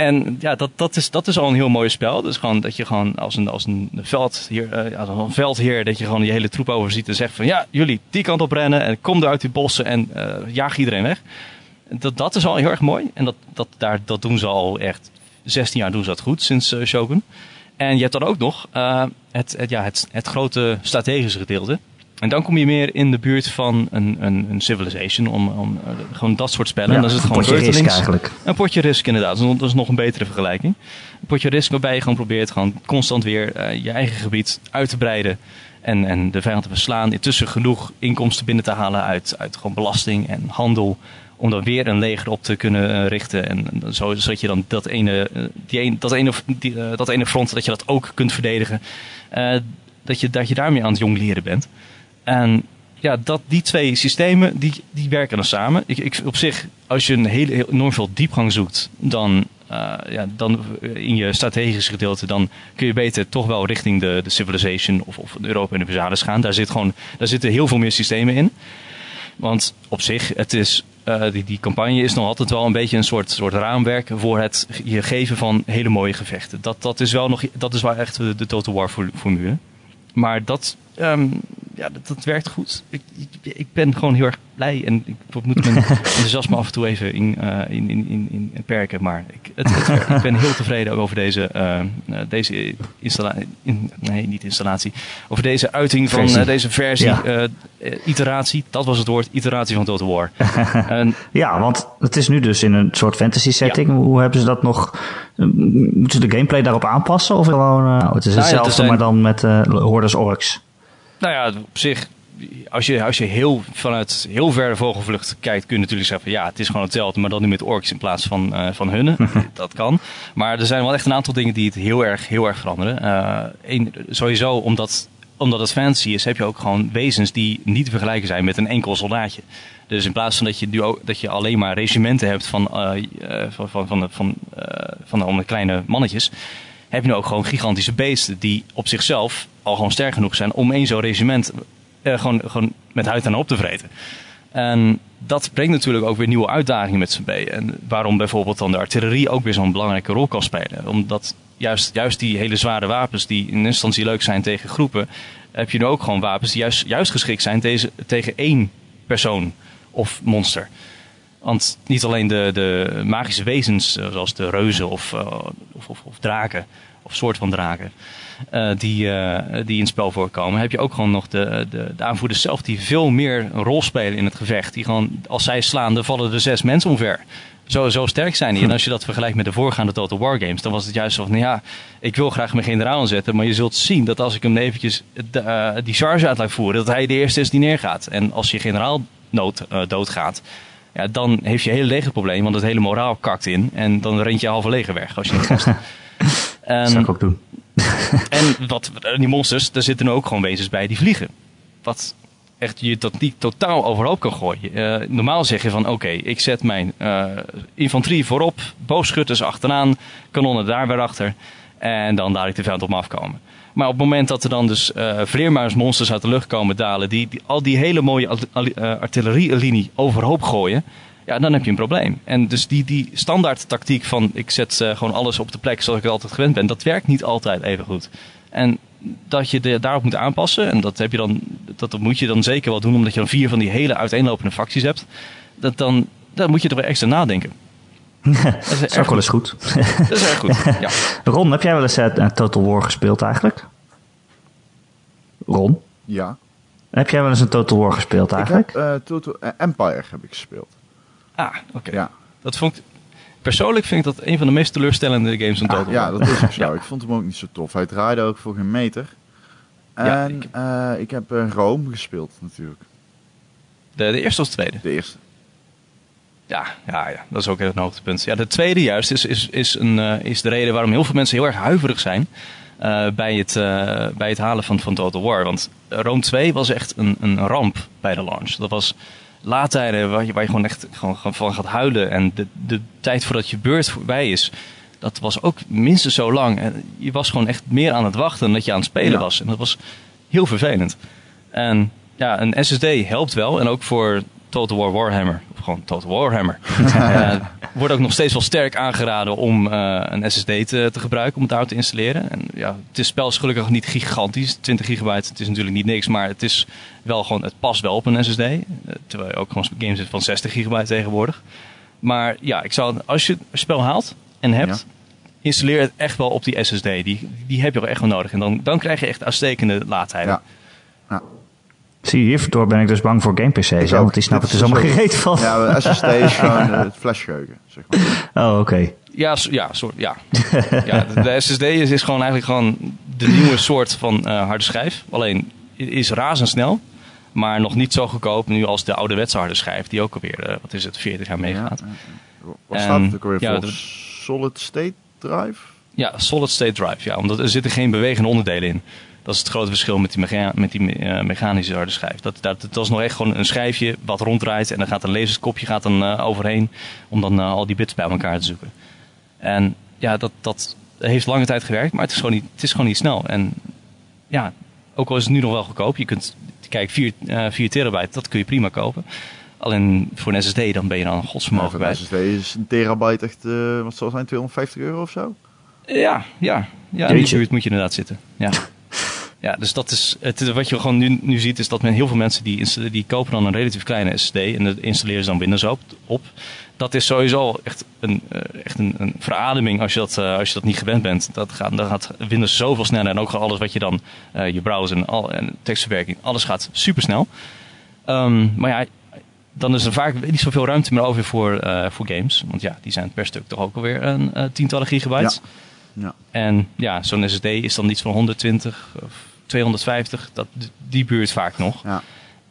En ja, dat, dat, is, dat is al een heel mooi spel. Dus gewoon dat je gewoon als een, als een, veld hier, uh, als een veldheer, dat je gewoon je hele troep overziet en zegt van ja, jullie die kant op rennen en kom eruit die bossen en uh, jaag iedereen weg dat, dat is al heel erg mooi. En dat, dat, daar, dat doen ze al echt 16 jaar doen ze dat goed sinds uh, Shogun. En je hebt dan ook nog het, het, ja, het, het grote strategische gedeelte. En dan kom je meer in de buurt van een, een, een Civilization, om, om uh, gewoon dat soort spellen. Ja, en dan is het een gewoon potje risk eigenlijk. Een potje risk inderdaad, dat is nog een betere vergelijking. Een potje risk waarbij je gewoon probeert gewoon constant weer uh, je eigen gebied uit te breiden. En, en de vijand te verslaan. Intussen genoeg inkomsten binnen te halen uit, uit gewoon belasting en handel om dan weer een leger op te kunnen uh, richten. En zo, zodat je dan dat ene, die een, dat, ene, die, dat ene front, dat je dat ook kunt verdedigen. Uh, dat, je, dat je daarmee aan het jongleren bent. En ja, dat, die twee systemen, die, die werken dan samen. Ik, ik, op zich, als je een hele, heel enorm veel diepgang zoekt, dan, ja, dan in je strategische gedeelte, dan kun je beter toch wel richting de, de Civilization of, of Europa Universalis gaan. Daar, zit gewoon, daar zitten heel veel meer systemen in. Want op zich, het is uh, die, die campagne is nog altijd wel een beetje een soort, soort raamwerk voor het je geven van hele mooie gevechten. Dat, dat is wel nog, dat is wel echt de, de Total War formule. Maar dat, um, ja, dat, dat, werkt goed. Ik, ik, ik, ben gewoon heel erg blij en ik moet mijn <laughs> enthousiasme af en toe even in, uh, in, in, in, in perken. Maar ik, het, het werkt. ik ben heel tevreden over deze, uh, deze installatie. In, nee, niet installatie. Over deze uiting van deze versie, Ja. iteratie. Dat was het woord, iteratie van Total War. <laughs> en, Ja, want het is nu dus in een soort fantasy setting. Hoe hebben ze dat nog? Moeten ze de gameplay daarop aanpassen? Of gewoon, uh, het is Nou ja, hetzelfde, er zijn- maar dan met uh, hordes orks. Nou ja, op zich, als je, als je heel vanuit heel ver vogelvlucht kijkt, kun je natuurlijk zeggen van ja, het is gewoon hetzelfde, maar dan nu met orks in plaats van, uh, van hunnen. <laughs> dat kan. Maar er zijn wel echt een aantal dingen die het heel erg, heel erg veranderen. Uh, een, sowieso omdat, omdat het fantasy is, heb je ook gewoon wezens die niet te vergelijken zijn met een enkel soldaatje. Dus in plaats van dat je, ook, dat je alleen maar regimenten hebt van, uh, van, van, van, van, van de kleine mannetjes, heb je nu ook gewoon gigantische beesten die op zichzelf al gewoon sterk genoeg zijn om één zo'n regiment uh, gewoon, gewoon met huid en op te vreten. En dat brengt natuurlijk ook weer nieuwe uitdagingen met z'n mee. En waarom bijvoorbeeld dan de artillerie ook weer zo'n belangrijke rol kan spelen. Omdat juist, juist die hele zware wapens die in instantie leuk zijn tegen groepen, heb je nu ook gewoon wapens die juist, juist geschikt zijn tegen één persoon of monster. Want niet alleen de, de magische wezens, uh, zoals de reuzen of, uh, of, of, of, draken, of soort van draken, uh, die, die in het spel voorkomen, heb je ook gewoon nog de, de, de, aanvoerders zelf die veel meer een rol spelen in het gevecht. Die gewoon, als zij slaan, dan vallen er zes mensen omver. Zo, zo sterk zijn die. En als je dat vergelijkt met de voorgaande Total War games, dan was het juist van, ja, ik wil graag mijn generaal zetten, maar je zult zien dat als ik hem eventjes die charge uit laat voeren, dat hij de eerste is die neergaat. En als je generaal nood, doodgaat, ja, dan heeft je hele legerprobleem, want het hele moraal kakt in. En dan rent je halve leger weg als je niet gast. dat <laughs> zou ik ook doen. <laughs> en wat, die monsters, daar zitten ook gewoon wezens bij die vliegen. Wat echt je dat niet totaal overhoop kan gooien. Uh, normaal zeg je van oké, okay, ik zet mijn uh, infanterie voorop, boogschutters achteraan, kanonnen daar weer achter. En dan laat ik de vijand op me afkomen. Maar op het moment dat er dan dus uh, vleermuismonsters uit de lucht komen dalen, die, al die hele mooie uh, artillerielinie overhoop gooien, ja, dan heb je een probleem. En dus die, die standaard tactiek van ik zet uh, gewoon alles op de plek zoals ik het altijd gewend ben, dat werkt niet altijd even goed. En dat je daarop moet aanpassen, en dat, heb je dan, dat, dat moet je dan zeker wel doen, omdat je dan vier van die hele uiteenlopende facties hebt, dat dan, dan moet je er wel extra nadenken. Dat is, ook wel eens goed. dat is erg goed, ja. <laughs> Ron, heb jij wel eens uh, Total War gespeeld eigenlijk? Ron? Ja. Heb jij wel eens een Total War gespeeld eigenlijk? Ik heb uh, Total Empire heb ik gespeeld. Ah, oké. Ja. Dat vond ik... Persoonlijk vind ik dat een van de meest teleurstellende games van Total Ah, ja, War. dat is ook <laughs> zo. Ik vond hem ook niet zo tof. Hij draaide ook voor geen meter. En Ja, ik, heb uh, Rome gespeeld natuurlijk. De, de eerste of de tweede? De eerste. Ja, ja, ja, dat is ook een hoogtepunt. Ja, de tweede juist is, is, is, een, eh, is de reden waarom heel veel mensen heel erg huiverig zijn eh, bij, het, eh, bij het halen van, van Total War. Want Rome 2 was echt een, een ramp bij de launch. Dat was laadtijden waar je, waar je gewoon echt gewoon, gewoon van gaat huilen. En de, de tijd voordat je beurt voorbij is, dat was ook minstens zo lang. En je was gewoon echt meer aan het wachten dan dat je aan het spelen Ja. was. En dat was heel vervelend. En ja, een SSD helpt wel. En ook voor Total War Warhammer. Of gewoon Total Warhammer. <laughs> Eh, wordt ook nog steeds wel sterk aangeraden om eh, een SSD te, te gebruiken. Om het daar te installeren. En ja, het is spel is gelukkig niet gigantisch. 20 gigabyte, het is natuurlijk niet niks. Maar het is wel gewoon, het past wel op een SSD. Eh, terwijl je ook gewoon games hebt van 60 gigabyte tegenwoordig. Maar ja, ik zou, als je het spel haalt en hebt, installeer het echt wel op die SSD. Die, die heb je wel echt wel nodig. En dan, dan krijg je echt uitstekende laadtijden. Ja. Ja. Zie je, hierdoor ben ik dus bang voor game PC's. ook. Want die snappen er allemaal dus ook- gereed van. Ja, de SSD is <laughs> gewoon eh, het flashgeheugen, zeg maar. Oh, oké. Ja, so- ja, soort, ja. <laughs> ja de, de SSD is, is gewoon eigenlijk gewoon de nieuwe soort van eh, harde schijf. Alleen is razendsnel, maar nog niet zo goedkoop nu als de ouderwetse harde schijf, die ook alweer, eh, wat is het, 40 jaar meegaat. Ja, ja. Wat En, staat het ook alweer ja, voor? de- Solid State Drive? Ja, solid state drive, ja, omdat er zitten geen bewegende onderdelen in. Dat is het grote verschil met die, mega- met die eh, mechanische harde schijf. Dat, dat, dat is nog echt gewoon een schijfje wat ronddraait en dan gaat een laserkopje gaat dan, eh, overheen om dan eh, al die bits bij elkaar te zoeken. En ja, dat, dat heeft lange tijd gewerkt, maar het is gewoon niet, het is gewoon niet snel. En ja, ook al is het nu nog wel goedkoop, je kunt, kijk, 4, eh 4 terabyte, dat kun je prima kopen. Alleen voor een SSD dan ben je dan een Ja, godsvermogen voor bij. de SSD is een terabyte echt, eh, wat zal zijn, 250 euro of zo? Ja, ja. ja in die buurt moet je inderdaad zitten. Ja. <laughs> Ja, dus dat is het, wat je gewoon nu, nu ziet, is dat men heel veel mensen die, die kopen dan een relatief kleine SSD en dat installeren ze dan Windows op. op. Dat is sowieso echt een, eh, echt een, een verademing als je, dat, eh, als je dat niet gewend bent. Dat gaat, dan gaat Windows zoveel sneller en ook alles wat je dan, eh, je browser en, al, en tekstverwerking, alles gaat super snel. maar ja, dan is er vaak niet zoveel ruimte meer over voor, voor games. Want ja, die zijn per stuk toch ook alweer een eh, tientallen gigabytes. Ja. En ja, zo'n SSD is dan iets van 120 of 250. Dat, die buurt vaak nog. Ja.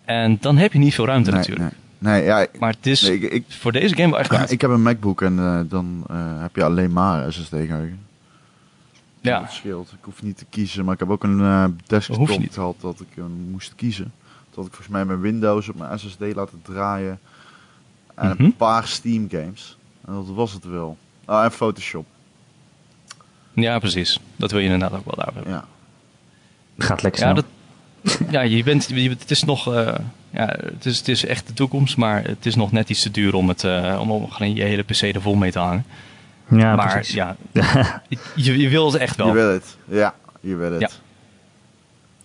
En dan heb je niet veel ruimte Nee, natuurlijk. nee. nee, ja, ik, Maar het is nee, ik, ik, voor deze game wel echt waard. <clears throat> ik heb een MacBook en eh, dan eh, heb je alleen maar SSD-geheugen. ja. Dat scheelt. Ik hoef niet te kiezen, maar ik heb ook een Hoef desktop gehad dat ik moest kiezen. Had ik volgens mij mijn Windows op mijn SSD laten draaien. En Mhm. een paar Steam games. En dat was het wel. Ah, en Photoshop. ja, precies. Dat wil je inderdaad ook wel daar hebben. Ja. Gaat lekker Ja, dat, ja je bent, je, het is nog... eh, ja, het is, het is echt de toekomst, maar het is nog net iets te duur om, het, eh, om, je hele PC er vol mee te hangen. ja, maar precies. ja, <laughs> je, je wil het echt wel. Je wil het. Ja, je wil het. Ja.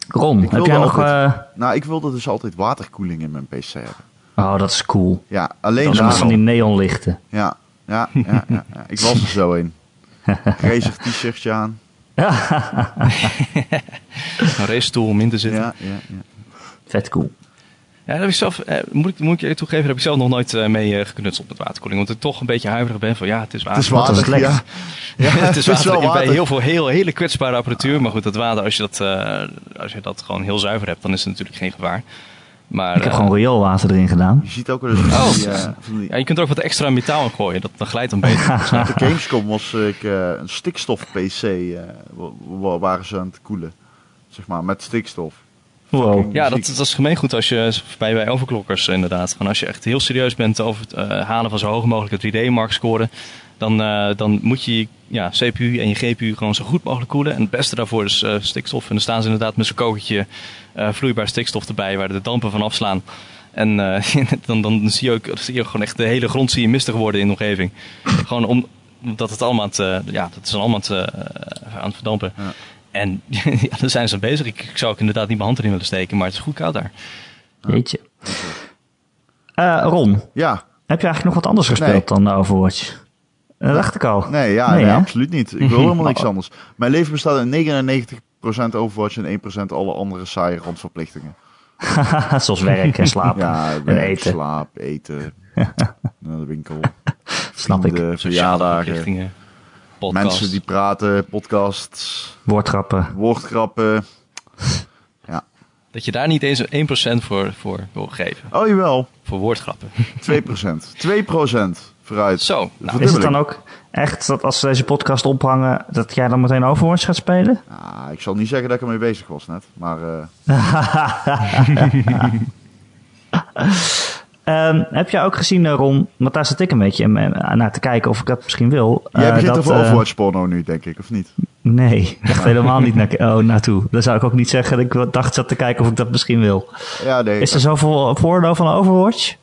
Ron, heb wilde jij nog... altijd- eh, Nou, ik wilde dus altijd waterkoeling in mijn PC hebben. Oh, dat is cool. Ja, alleen Dat is met van daarom. die neonlichten. Ja, ja, ja, ja, ja. Ik was er zo in. <laughs> Razig t-shirtje aan. <laughs> Een racestoel om in te zitten. Ja, ja, ja. Vet cool. Ja, heb ik zelf, eh, moet, ik, moet ik eerlijk toegeven, daar heb ik zelf nog nooit eh, mee eh, geknutseld met waterkoeling. Want ik toch een beetje huiverig ben van ja, het is Het water. is het water, lekt. ja. Ja, <laughs> het is water wel bij water. heel veel heel, hele kwetsbare apparatuur. Maar goed, dat water, als je dat, eh, als je dat gewoon heel zuiver hebt, dan is het natuurlijk geen gevaar. Maar Ik heb eh, gewoon rioolwater erin gedaan. Je ziet ook wel eens van Oh. die, eh, die ja, je kunt er ook wat extra metaal in gooien. Dat, dan glijdt dan beter. Op de Gamescom was ik eh, een stikstof-PC, eh, wa- wa- waren ze aan het koelen. Zeg maar, met stikstof. Wow. Ja, dat, dat is gemeengoed als je bij, bij overklokkers inderdaad. Van als je echt heel serieus bent over het eh, halen van zo hoog mogelijk 3D-mark scoren, dan, eh, dan moet je je ja, CPU en je GPU gewoon zo goed mogelijk koelen. En het beste daarvoor is eh, stikstof. En dan staan ze inderdaad met zo'n kokertje eh, vloeibaar stikstof erbij waar de dampen van afslaan. En eh, <laughs> dan, dan zie, je ook, zie je gewoon echt de hele grond zie je mistig worden in de omgeving. gewoon om, omdat het allemaal aan het, eh, ja, dat is allemaal aan het, eh, aan het verdampen. Ja. En <laughs> ja, daar zijn ze bezig. Ik, ik zou ook inderdaad niet mijn hand erin willen steken, maar het is goed koud daar. Jeetje. Eh, Ron, Ja, heb je eigenlijk nog wat anders gespeeld dan Overwatch? Dat dacht ik al. Nee, ja, Nee, nee, hè? absoluut niet. Ik wil helemaal niks <laughs> anders. Mijn leven bestaat uit 99% Overwatch en 1% alle andere saaie randverplichtingen. <laughs> Zoals werk en slapen <laughs> Ja, en werk, eten. slaap, eten, naar de winkel, Snap ik. vrienden, Sociale verjaardagen, mensen die praten, podcasts, Woordgrappen. woordgrappen. Dat je daar niet eens 1% voor, voor wil geven. Oh, jawel, Voor woordgrappen. 2%. 2% vooruit. Zo, nou, Is het dan ook echt dat als ze deze podcast ophangen, dat jij dan meteen Overwatch gaat spelen? Ah, ik zal niet zeggen dat ik ermee bezig was net, maar eh, <laughs> Ehm, heb jij ook gezien, eh, Ron, want daar zit ik een beetje naar te kijken of ik dat misschien wil. jij eh, begint dat, over Overwatch porno nu, denk ik, of niet? Nee, <laughs> echt helemaal niet naar, oh, naartoe. Dan zou ik ook niet zeggen dat ik dacht zat te kijken of ik dat misschien wil. Ja, nee. Is er zoveel voordeel van Overwatch?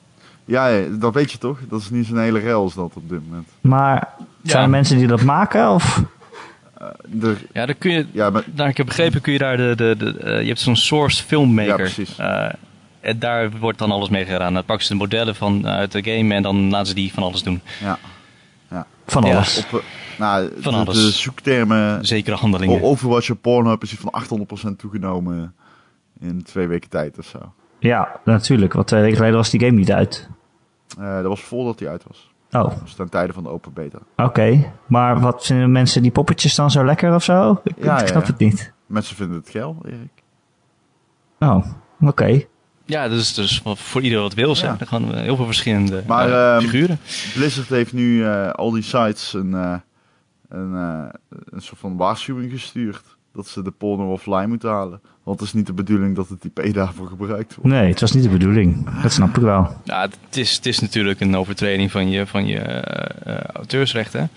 Ja, dat weet je toch? Dat is niet zo'n hele rel als dat op dit moment. Maar zijn Ja. er mensen die dat maken? Of? De, ja, dan kun je, ja, maar, naar ik heb begrepen kun je daar de, de, de eh, je hebt zo'n source filmmaker. Ja, precies. Eh, en daar wordt dan alles mee gedaan. Dan pakken ze de modellen van uit de game en dan laten ze die van alles doen. ja. Van Ja. alles. Op, eh, nou, Van de, alles. de zoektermen Zekere handelingen. Overwatch op Pornhub is van 800% toegenomen in twee weken tijd of zo. Ja, natuurlijk. Want twee weken geleden was die game niet uit. Eh, dat was voordat die uit was. Oh, was ten tijde van de open beta. oké. Maar wat vinden mensen die poppetjes dan zo lekker of zo? Ik, Ja, ik snap ja. het niet. Mensen vinden het geil, Erik. Oh, oké. Ja, dus, dus voor ieder wat wil. Zeg. Ja. Er gaan heel veel verschillende Maar, eh, ehm, figuren. Blizzard heeft nu eh, al die sites een, eh, een, eh, een soort van waarschuwing gestuurd. Dat ze de porno offline moeten halen. Want het is niet de bedoeling dat het IP daarvoor gebruikt wordt. Nee, het was niet de bedoeling. Dat snap ik wel. Ja, het is, het is natuurlijk een overtreding van je, van je eh, eh, auteursrechten.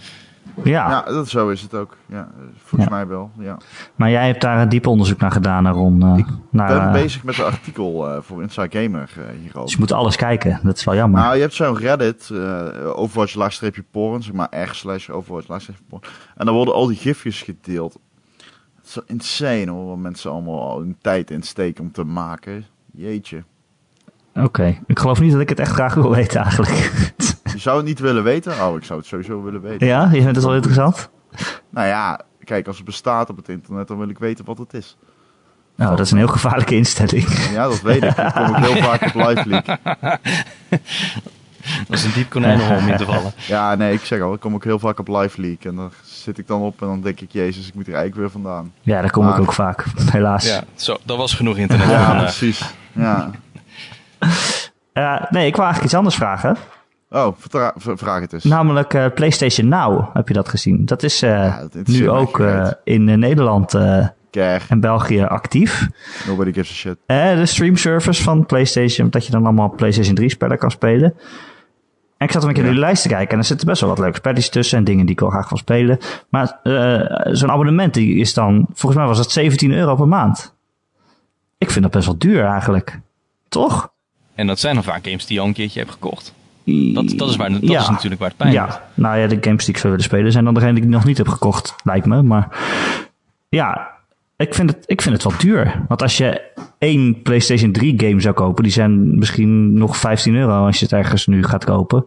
Ja, Ja, dat, zo is het ook. Ja, volgens Ja. mij wel. Ja. maar jij hebt daar een diep onderzoek naar gedaan, Ron. eh, Ik naar, Ik ben bezig met een artikel eh, voor Inside Gamer hierover. Dus je moet alles kijken. Dat is wel jammer. Nou, je hebt zo'n Reddit, eh Overwatch laagstreepje porn, zeg maar r slash Overwatch laagstreepje porn. En dan worden al die gifjes gedeeld. Het is zo insane hoor, wat mensen allemaal al hun tijd insteken om te maken. Jeetje. Oké, ik geloof niet dat ik het echt graag wil weten eigenlijk. <laughs> Je zou het niet willen weten? Oh, ik zou het sowieso willen weten. ja, je vindt het wel interessant? Nou ja, kijk, als het bestaat op het internet, dan wil ik weten wat het is. Nou, dat is een heel gevaarlijke instelling. Ja, dat weet ik. Dat kom ik heel vaak op live leak. <laughs> Dat is een diep konijnenhol om in te vallen. Ja, nee, ik zeg al, ik kom ook heel vaak op live leak. En daar zit ik dan op en dan denk ik, jezus, ik moet er eigenlijk weer vandaan. Ja, daar kom ik ook vaak, <laughs> helaas. Ja, zo, dat was genoeg internet. Ja, precies. Ja. <laughs> Eh, nee, ik wou eigenlijk iets anders vragen. Oh, vraag het eens. Namelijk eh, PlayStation Now, heb je dat gezien? Dat is eh, Ja, dat interesseert nu ook eh, in Nederland eh, en België actief. Nobody gives a shit. Eh, de streamservice van PlayStation, dat je dan allemaal PlayStation 3 spellen kan spelen. En ik zat een keer door die lijst te kijken en er zitten best wel wat leuke spelletjes tussen en dingen die ik wel graag wil spelen. Maar eh, zo'n abonnement die is dan, volgens mij was dat 17 euro per maand. Ik vind dat best wel duur eigenlijk. Toch? En dat zijn dan vaak games die je al een keertje hebt gekocht. Dat, dat, is, waar, dat Ja. is natuurlijk waar het pijn ja, nou ja, de games die ik zou willen spelen zijn dan degene die ik nog niet heb gekocht, lijkt me. Maar ja, ik vind het, ik vind het wel duur. Want als je één PlayStation 3 game zou kopen, die zijn misschien nog 15 euro als je het ergens nu gaat kopen.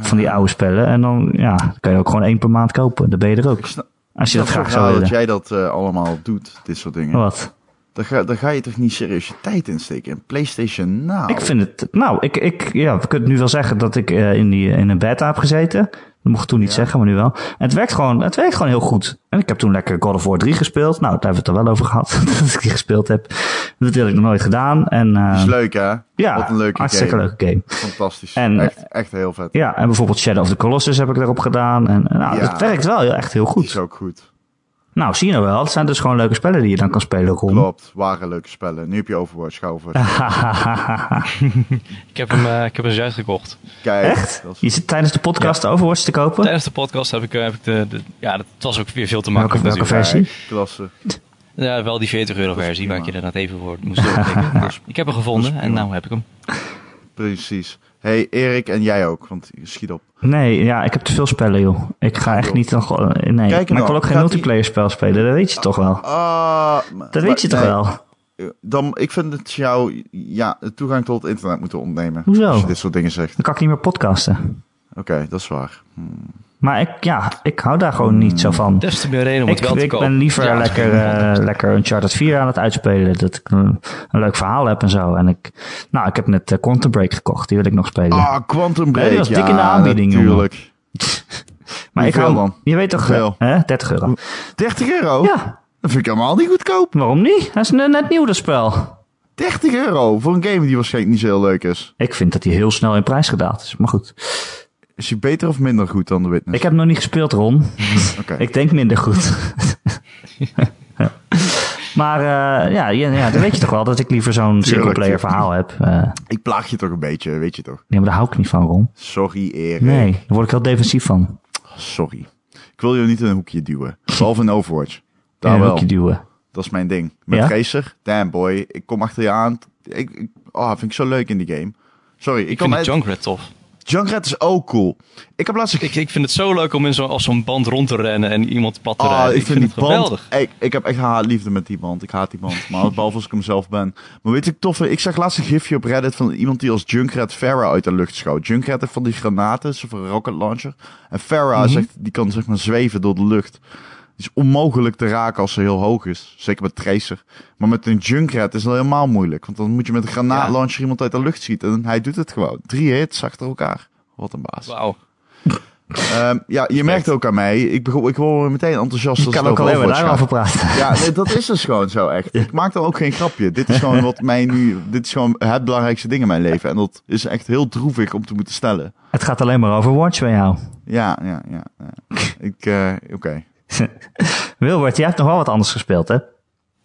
Van die oude spellen. En dan, ja, dan kan je ook gewoon één per maand kopen. Dan ben je er ook. Als je dat snap graag zou dat willen. jij dat eh, allemaal doet, dit soort dingen. Wat? Dan, ga, dan ga je toch niet serieus je tijd insteken in PlayStation Now? Ik vind het, nou, ik, ik, ja, we kunnen nu wel zeggen dat ik eh, in, die, in een beta heb gezeten. Dat mocht ik toen niet Ja. zeggen, maar nu wel. En het werkt gewoon, het werkt gewoon heel goed. En ik heb toen lekker God of War 3 gespeeld. Nou, daar hebben we het er wel over gehad, <laughs> dat ik die gespeeld heb. Dat heb ik nog nooit gedaan. En, eh, is leuk hè? ja, Wat een leuke hartstikke game. leuke game. Fantastisch. En, echt, echt heel vet. Ja, en bijvoorbeeld Shadow of the Colossus heb ik erop gedaan. En nou, Ja. het werkt wel heel- echt heel goed. is ook goed. Nou, zie je nou wel. Het zijn dus gewoon leuke spellen die je dan kan spelen, Ron. Klopt, waren leuke spellen. Nu heb je Overwatch, Overwatch. <laughs> Ik heb hem, eh, ik heb hem juist gekocht. Kijk, Echt? is- Je zit tijdens de podcast Overwatch te kopen? Tijdens de podcast heb ik, eh, heb ik de, de- Ja, dat was ook weer veel te Welke, makkelijk welke natuurlijk. versie? klasse. Ja, wel die 40 euro versie waar ik je inderdaad even voor moest doorklikken. Dus <laughs> ik heb hem gevonden en nou heb ik hem. Precies. Hey, Erik en jij ook, want je schiet op. Nee, ja, ik heb te veel spellen, joh. Ik ga echt niet nog... eh, Nee, Kijk maar ik nou, wil ook geen gaat multiplayer spel spelen. Dat weet je toch wel. Ah, Dat weet je toch wel. Dan, ik vind dat jou ja, de toegang tot het internet moeten ontnemen. Hoezo? Als je dit soort dingen zegt. Dan kan ik niet meer podcasten. Oké, dat is waar. Hmm. Maar ik, ja, ik hou daar gewoon niet zo van. Des te meer reden om het Ik, wel te ik ben liever Ja, lekker, ja. <laughs> eh, lekker Uncharted 4 aan het uitspelen. Dat ik een, een leuk verhaal heb en zo. En ik, nou, ik heb net eh, Quantum Break gekocht. Die wil ik nog spelen. Ah, Quantum Break. Nee, dat was dik ja, in de aanbieding, natuurlijk. <laughs> maar ik hou, dan? Je weet toch, hè? 30 euro. 30 euro? Ja, Dat vind ik helemaal niet goedkoop. waarom niet? Dat is net net nieuw, dat spel. 30 euro voor een game die waarschijnlijk niet zo heel leuk is. Ik vind dat hij heel snel in prijs gedaald is. Maar goed. Is hij beter of minder goed dan The Witness? Ik heb nog niet gespeeld, Ron. <laughs> Oké. Ik denk minder goed. <laughs> maar eh, ja, ja, ja, dan weet je toch wel dat ik liever zo'n singleplayer verhaal heb. Eh, Ik plaag je toch een beetje, weet je toch? nee, maar daar hou ik niet van, Ron. Sorry, Erik. Nee, daar word ik heel defensief van. Sorry. Ik wil je niet in een hoekje duwen. Behalve in Overwatch. In Daar een wel. hoekje duwen. Dat is mijn ding. Met Ja? Tracer, damn boy. Ik kom achter je aan. Ik, ik, oh, vind ik zo leuk in die game. Sorry, ik, Ik kan vind die uit- Junkrat tof. Junkrat is ook cool. Ik heb laatst... Ik, ik vind het zo leuk om in zo, als zo'n band rond te rennen en iemand plat te Ah, rijden. ik vind die het band... geweldig. Ik, ik heb echt haatliefde met die band. Ik haat die band. Maar behalve als ik hem zelf ben. Maar weet je, toffe... Ik zag laatst een gifje op Reddit van iemand die als Junkrat Farah uit de lucht schoot. Junkrat heeft van die granaten, van een rocket launcher. En Farah Mhm. zegt, die kan zeg maar zweven door de lucht. Is onmogelijk te raken als ze heel hoog is. Zeker met Tracer. Maar met een Junkrat is het helemaal moeilijk. Want dan moet je met een granaatlauncher iemand uit de lucht schieten. En hij doet het gewoon. Drie hits achter elkaar. Wat een baas. Wauw. Ehm, ja, je merkt ook aan mij. Ik, begon, ik word meteen enthousiast. Ik als kan het ook over alleen maar Overwatch daarover praten. Ja, nee, dat is dus gewoon zo echt. Ik maak dan ook geen grapje. Dit is gewoon wat mij nu. Dit is gewoon het belangrijkste ding in mijn leven. En dat is echt heel droevig om te moeten stellen. Het gaat alleen maar over Watch bij jou. Ja, ja, ja. ja. Ik, eh, oké. <laughs> Wilbert, jij hebt nog wel wat anders gespeeld, hè?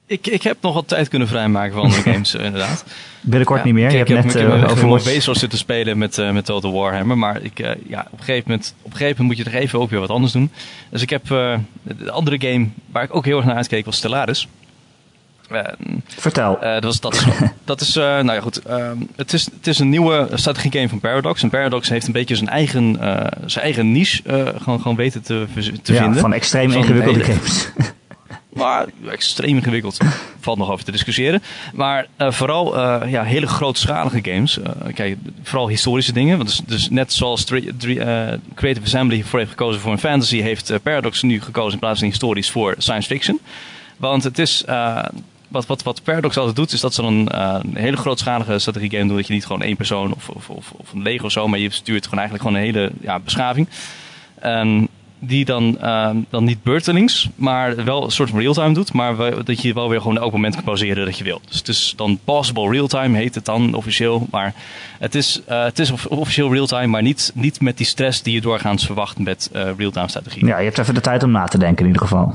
Ik, ik heb nog wat tijd kunnen vrijmaken van andere <laughs> games, eh, inderdaad. Binnenkort Ja, niet meer. ik- je ik hebt heb net ik heb mijn- over mijn Watch... Bezos zitten spelen met, eh, met Total Warhammer. Maar ik, eh, ja, op, een gegeven moment, op een gegeven moment moet je toch even ook weer wat anders doen. Dus ik heb de andere game waar ik ook heel erg naar uitkeek was Stellaris. Eh, Vertel. eh, dat, was, dat is, <laughs> dat is eh, nou ja goed, ehm, het, is, het is een nieuwe strategie game van Paradox. En Paradox heeft een beetje zijn eigen, zijn eigen niche gewoon, gewoon weten te, ja, vinden. van extreem ingewikkelde hele- games. <laughs> Maar extreem ingewikkeld. Valt nog over te discussiëren. Maar vooral ja, hele grootschalige games. Kijk, vooral historische dingen. Want dus, dus net zoals drie, drie, Creative Assembly voor heeft gekozen voor een fantasy, heeft Paradox nu gekozen in plaats van historisch voor science fiction. Want het is. Wat, wat, wat Paradox altijd doet, is dat ze dan eh, een hele grootschalige strategie game doen. Dat je niet gewoon één persoon of, of, of, of een leger of zo, maar je stuurt gewoon eigenlijk gewoon een hele ja, beschaving. En die dan, ehm, dan niet beurtelings, maar wel een soort van real-time doet. Maar dat je wel weer gewoon elk moment kan pauzeren dat je wil. Dus het is dan possible real-time, heet het dan officieel. Maar het is, eh, het is of- officieel real-time, maar niet, niet met die stress die je doorgaans verwacht met eh, real-time strategie. ja, je hebt even de tijd om na te denken in ieder geval.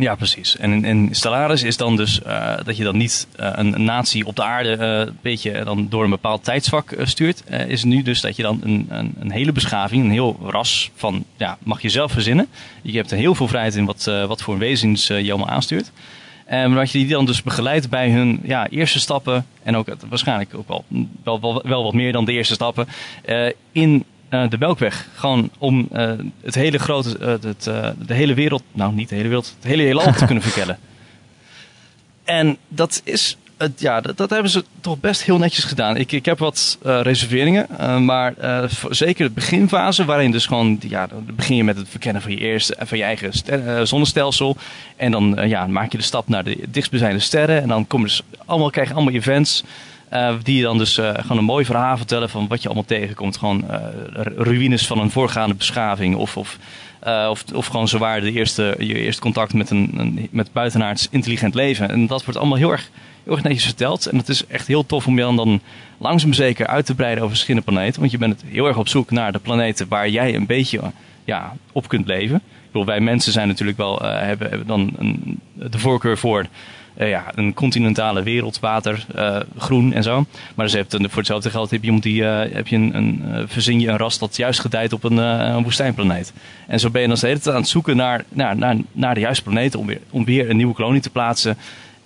Ja, precies. En in Stellaris is dan dus eh, dat je dan niet eh, een, natie op de aarde eh, een beetje dan door een bepaald tijdsvak stuurt. Is nu dus dat je dan een, een, een hele beschaving, een heel ras van, ja, mag je zelf verzinnen. Je hebt heel veel vrijheid in wat, wat voor wezens je allemaal aanstuurt. En dat je die dan dus begeleidt bij hun ja, eerste stappen. En ook waarschijnlijk ook wel, wel, wel, wel wat meer dan de eerste stappen. in de Melkweg. Gewoon om eh, het hele grote, eh, het, eh, de hele wereld, nou niet de hele wereld, het hele heelal te <laughs> kunnen verkennen. En dat is, het, ja, dat, dat hebben ze toch best heel netjes gedaan. Ik, ik heb wat eh, reserveringen, eh, maar eh, zeker de beginfase, waarin dus gewoon, ja, dan begin je met het verkennen van je, eerste, van je eigen eh, zonnestelsel. En dan eh, ja, maak je de stap naar de dichtstbijzijnde sterren. En dan komen dus allemaal, krijg je allemaal events. Eh, die dan dus eh, gewoon een mooi verhaal vertellen van wat je allemaal tegenkomt. Gewoon eh, ruïnes van een voorgaande beschaving. Of, of, of, of gewoon de eerste, je eerste contact met een, een met buitenaards intelligent leven. En dat wordt allemaal heel erg, heel erg netjes verteld. En het is echt heel tof om je dan, dan langzaam zeker uit te breiden over verschillende planeten. Want je bent heel erg op zoek naar de planeten waar jij een beetje ja, op kunt leven. Ik wij mensen zijn natuurlijk wel, hebben, hebben dan een, de voorkeur voor ja, een continentale wereld, water, eh, groen en zo. Maar dus hebt, voor hetzelfde geld heb je, iemand die, eh, heb je een, een, eh, verzin je een ras dat juist gedijt op een, eh, een woestijnplaneet. En zo ben je dan tijd aan het zoeken naar, naar, naar, naar de juiste planeten om weer, om weer een nieuwe kolonie te plaatsen.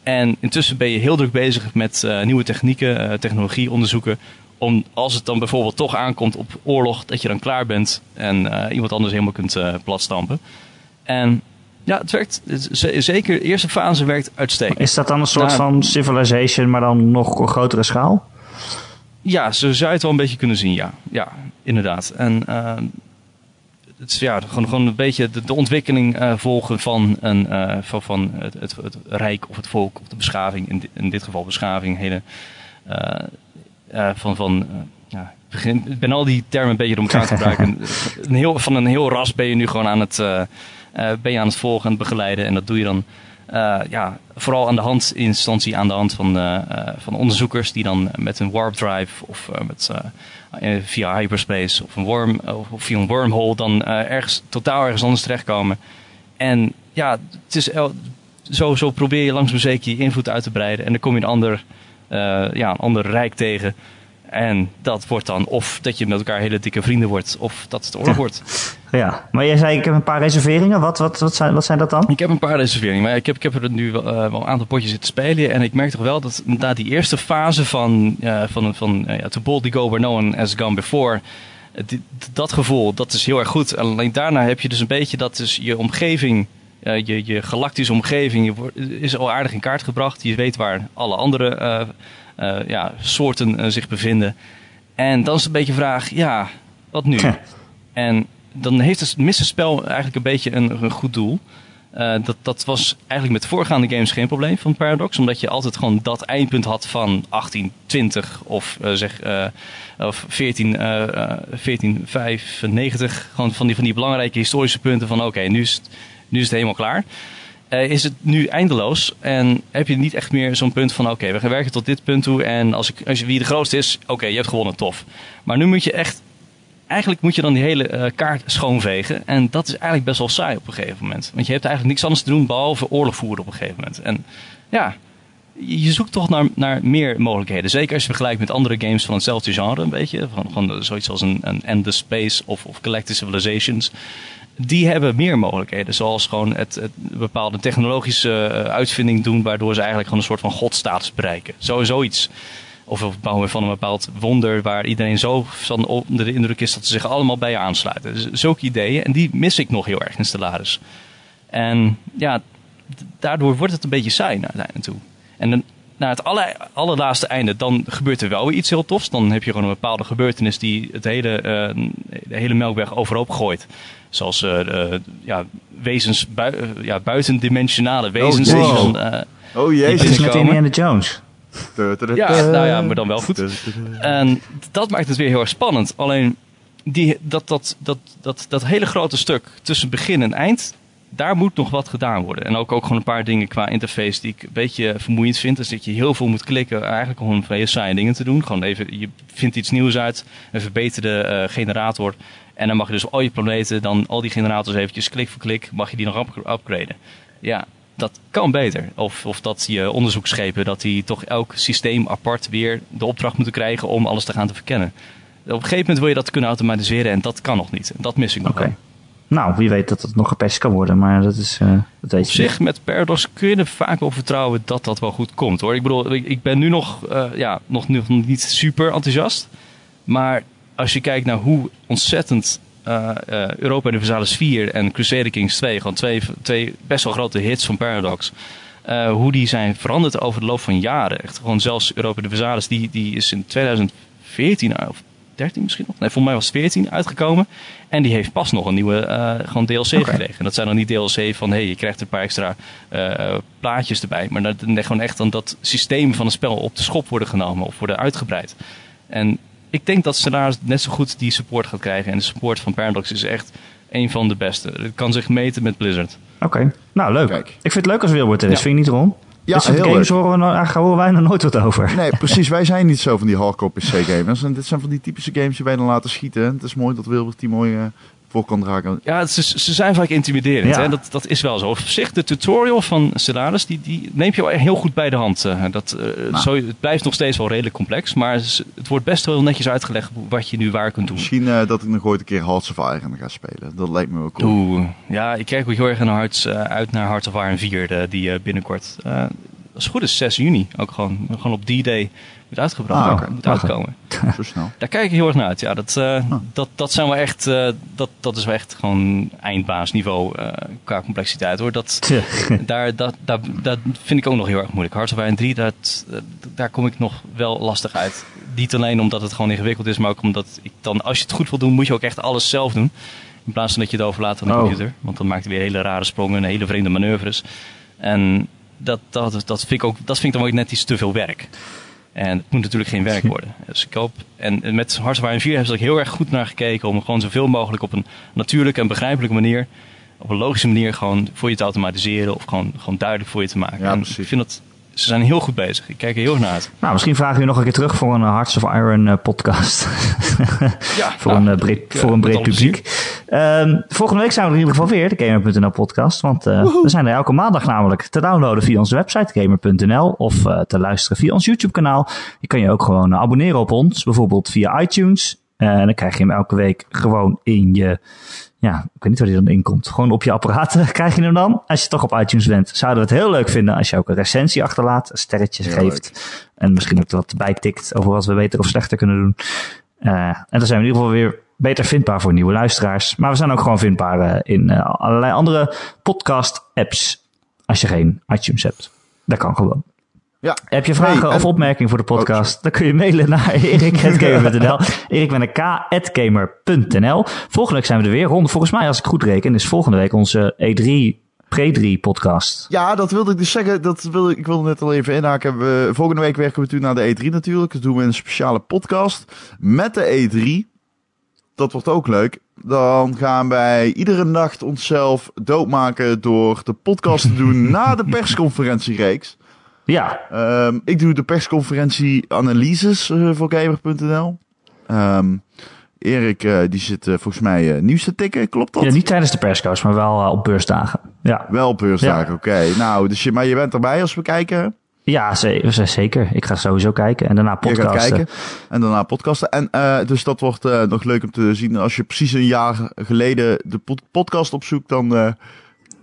En intussen ben je heel druk bezig met eh, nieuwe technieken, eh, technologie onderzoeken. Om als het dan bijvoorbeeld toch aankomt op oorlog, dat je dan klaar bent en eh, iemand anders helemaal kunt eh platstampen. En ja, het werkt. z- Zeker de eerste fase werkt uitstekend. Is dat dan een soort Nou, van Civilization, maar dan nog op grotere schaal? Ja, zo zou je het wel een beetje kunnen zien, ja. Ja, inderdaad. En eh, het is ja, gewoon, gewoon een beetje de, de ontwikkeling volgen van, een, van, van het, het, het, rijk of het volk of de beschaving. In, in dit geval beschaving. Hele, van, van ja, ik ben al die termen een beetje door elkaar te <laughs> gebruiken. een heel, van een heel ras ben je nu gewoon aan het, ben je aan het volgen en begeleiden. En dat doe je dan uh, ja, vooral aan de hand, in instantie aan de hand van, uh, van onderzoekers die dan met een warp drive of met, via hyperspace of een worm of via een wormhole dan ergens totaal ergens anders terechtkomen. En ja, het is zo, zo probeer je langzaam zeker je invloed uit te breiden en dan kom je een ander, ja, een ander rijk tegen en dat wordt dan of dat je met elkaar hele dikke vrienden wordt, of dat het oorlog wordt. Ja, maar jij zei ik heb een paar reserveringen. Wat, wat, wat, zijn, wat zijn dat dan? Ik heb een paar reserveringen, maar ik heb, ik heb er nu wel, uh, wel een aantal potjes zitten spelen. En ik merk toch wel dat na die eerste fase van, uh, van, van uh, To Boldly Go Where No One Has Gone Before... Die, dat gevoel, dat is heel erg goed. En alleen daarna heb je dus een beetje dat dus je omgeving... je, je galactische omgeving je, is al aardig in kaart gebracht. Je weet waar alle andere uh, ja, soorten uh, zich bevinden. En dan is het een beetje de vraag, ja, wat nu? En dan heeft het missenspel eigenlijk een beetje een, een goed doel. Uh, dat, dat was eigenlijk met de voorgaande games geen probleem van Paradox. Omdat je altijd gewoon dat eindpunt had van 1820 of uh, zeg uh, of 14, 1495. Gewoon van die, van die belangrijke historische punten van oké, okay, nu, is nu is het helemaal klaar. Uh, is het nu eindeloos en heb je niet echt meer zo'n punt van oké, we gaan werken tot dit punt toe en als, ik, als wie de grootste is, oké, je hebt gewonnen, tof. Maar nu moet je echt, eigenlijk moet je dan die hele uh, kaart schoonvegen en dat is eigenlijk best wel saai op een gegeven moment. Want je hebt eigenlijk niks anders te doen behalve oorlog voeren op een gegeven moment. En ja, je zoekt toch naar, naar meer mogelijkheden. Zeker als je vergelijkt met andere games van hetzelfde genre een beetje. Van, van zoiets als een, een Endless Space of, of Collective Civilizations die hebben meer mogelijkheden. Zoals gewoon het, bepaalde technologische uh, uitvinding doen, waardoor ze eigenlijk gewoon een soort van godstatus bereiken. Sowieso iets. Of het bouwen van een bepaald wonder waar iedereen zo van onder de indruk is dat ze zich allemaal bij je aansluiten. Dus zulke ideeën. En die mis ik nog heel erg in Stellaris. En ja, daardoor wordt het een beetje saai naar het toe. En dan, naar het aller, allerlaatste einde, dan gebeurt er wel weer iets heel tofs. Dan heb je gewoon een bepaalde gebeurtenis die het hele, uh, de hele melkweg overhoop gooit. Zoals uh, ja, wezens, bui ja, buitendimensionale wezens. Oh, die dan, oh jezus. Met Indiana Jones. <laughs> Ja, nou ja, maar dan wel goed. En dat maakt het weer heel erg spannend. Alleen die, dat, dat, dat, dat, dat hele grote stuk tussen begin en eind, daar moet nog wat gedaan worden. En ook, ook gewoon een paar dingen qua interface die ik een beetje vermoeiend vind. Dus dat je heel veel moet klikken, eigenlijk om vrij saaie dingen te doen. Gewoon even, je vindt iets nieuws uit, een verbeterde uh, generator. En dan mag je dus al je planeten, dan al die generators eventjes klik voor klik, mag je die nog upgraden. Ja, dat kan beter. Of, of dat je onderzoeksschepen, dat die toch elk systeem apart weer de opdracht moeten krijgen om alles te gaan te verkennen. Op een gegeven moment wil je dat kunnen automatiseren en dat kan nog niet. Dat mis ik nog okay. Nou, wie weet dat het nog gepatcht kan worden, maar dat is. Uh, dat weet Op zich, met Paradox kun je er vaak op vertrouwen dat dat wel goed komt hoor. Ik bedoel, ik, ik ben nu nog, uh, ja, nog, nog niet super enthousiast. Maar als je kijkt naar hoe ontzettend uh, uh, Europa Universalis 4 en Crusader Kings 2, gewoon twee, twee best wel grote hits van Paradox. Uh, hoe die zijn veranderd over de loop van jaren. Echt gewoon zelfs Europa Universalis, die, die is in 2014 of 13 misschien nog. Nee, voor mij was het 14 uitgekomen. En die heeft pas nog een nieuwe uh, gewoon DLC okay. gekregen. En dat zijn dan niet DLC van hey, je krijgt een paar extra uh, plaatjes erbij. Maar dat gewoon echt dan dat systeem van het spel op de schop worden genomen of worden uitgebreid. En ik denk dat Stellaris net zo goed die support gaat krijgen. En de support van Paradox is echt een van de beste. Het kan zich meten met Blizzard. Oké, okay. nou leuk. Kijk. Ik vind het leuk als Wilbert er is. Ja. Vind je niet, Ron? Ja, soort heel games leuk. horen, we, daar horen wij nog nooit wat over. Nee, <laughs> precies. Wij zijn niet zo van die hardcore PC-gamers. En dit zijn van die typische games die wij dan laten schieten. Het is mooi dat Wilbert die mooi uh, voor kan dragen. Ja, ze, ze zijn vaak intimiderend. Ja. Hè? Dat, dat is wel zo. Op zich, de tutorial van Stellaris, die, die neemt je wel heel goed bij de hand. Uh, dat, uh, nou. zo, het blijft nog steeds wel redelijk complex. Maar het wordt best wel netjes uitgelegd wat je nu waar kunt doen. Misschien uh, dat ik nog ooit een keer Hearts of Iron ga spelen. Dat lijkt me wel cool. Oeh, ja, ik kijk ook heel erg naar Hearts, uit naar Hearts of Iron 4, de, die binnenkort als het goed is 6 juni ook gewoon, gewoon op die day moet uitgebracht ah, okay. moet uitkomen. <laughs> Zo snel. Daar kijk ik heel erg naar uit. Ja, dat, uh, ah. dat, dat zijn wel echt, uh, dat, dat is wel echt gewoon eindbaasniveau uh, qua complexiteit hoor. Dat, <laughs> daar, dat, dat, dat vind ik ook nog heel erg moeilijk. Hearts of Iron 3, dat, daar kom ik nog wel lastig uit. Niet alleen omdat het gewoon ingewikkeld is, maar ook omdat ik dan, als je het goed wil doen, moet je ook echt alles zelf doen. In plaats van dat je het overlaat aan de Oh. computer. Want dan maakt hij weer hele rare sprongen en hele vreemde manoeuvres. En dat, dat, dat, vind ik ook, dat vind ik dan ook net iets te veel werk. En het moet natuurlijk geen werk worden. <laughs> Dus ik hoop, en met Iron 4 hebben ze er ook heel erg goed naar gekeken om gewoon zoveel mogelijk op een natuurlijke en begrijpelijke manier, op een logische manier gewoon voor je te automatiseren of gewoon, gewoon duidelijk voor je te maken. Ja, en ik vind dat ze zijn heel goed bezig. Ik kijk er heel erg naar uit. Nou, misschien vragen we je nog een keer terug voor een eh, Hearts of Iron eh, podcast. <laughs> Ja, <laughs> voor, nou, een, eh, breed, ik, voor een breed publiek. Ehm, volgende week zijn we er in ieder geval weer, de Gamer.nl podcast. Want we zijn er elke maandag namelijk te downloaden via onze website Gamer.nl. Of te luisteren via ons YouTube kanaal. Je kan je ook gewoon abonneren op ons. Bijvoorbeeld via iTunes. En dan krijg je hem elke week gewoon in je... Ja, ik weet niet waar die dan in komt. Gewoon op je apparaten <laughs> krijg je hem dan. Als je toch op iTunes bent, zouden we het heel leuk vinden als je ook een recensie achterlaat. Een sterretje Heel geeft. En misschien ook wat bijtikt over wat we beter of slechter kunnen doen. Eh, en dan zijn we in ieder geval weer beter vindbaar voor nieuwe luisteraars. Maar we zijn ook gewoon vindbaar eh, in eh, allerlei andere podcast-apps. Als je geen iTunes hebt. Dat kan gewoon. Ja. Heb je vragen Hey, en- of opmerkingen voor de podcast? dan kun je mailen naar <laughs> erik.gamer.nl. Erik met een k.gamer.nl. Volgende week zijn we er weer. Ron, volgens mij, als ik goed reken, is volgende week onze E3 Pre-3 podcast. Ja, dat wilde ik dus zeggen. Dat wilde, ik wilde net al even inhaken. We, volgende week werken we natuurlijk naar de E3 natuurlijk. Dat doen we een speciale podcast met de E3. Dat wordt ook leuk. Dan gaan wij iedere nacht onszelf doodmaken door de podcast te doen <laughs> na de persconferentiereeks. Ja, Ehm, ik doe de persconferentie analyses eh, voor Gamer.nl. Ehm, Erik, eh, die zit eh, volgens mij nieuws te tikken, klopt dat? ja niet tijdens de persco's, maar wel op beursdagen. Ja, Wel op beursdagen, Ja. oké. Nou, dus je, maar je bent erbij als we kijken. ja ze- ze- zeker. Ik ga sowieso kijken. En daarna Je gaat podcasten. kijken en daarna podcasten. En dus dat wordt nog leuk om te zien. Als je precies een jaar geleden de pod- podcast opzoekt, dan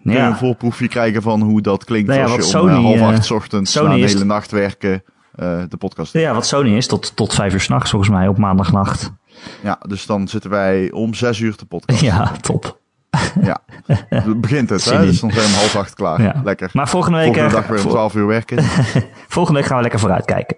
kun je Ja. een voorproefje krijgen van hoe dat klinkt Nou ja, als je om eh, half eh, acht 's ochtends Sony na een is- hele nacht werken eh, de podcast. Ja, wat Sony is, tot, tot vijf uur s'nachts volgens mij op maandagnacht. Ja, dus dan zitten wij om zes uur te podcast. Ja, top. Ja, <laughs> het begint het, hè? Dus dan zijn we om half acht klaar. Ja. Lekker. Maar volgende week, Volgende dag weer om twaalf uur werken. <laughs> volgende week gaan we lekker vooruitkijken.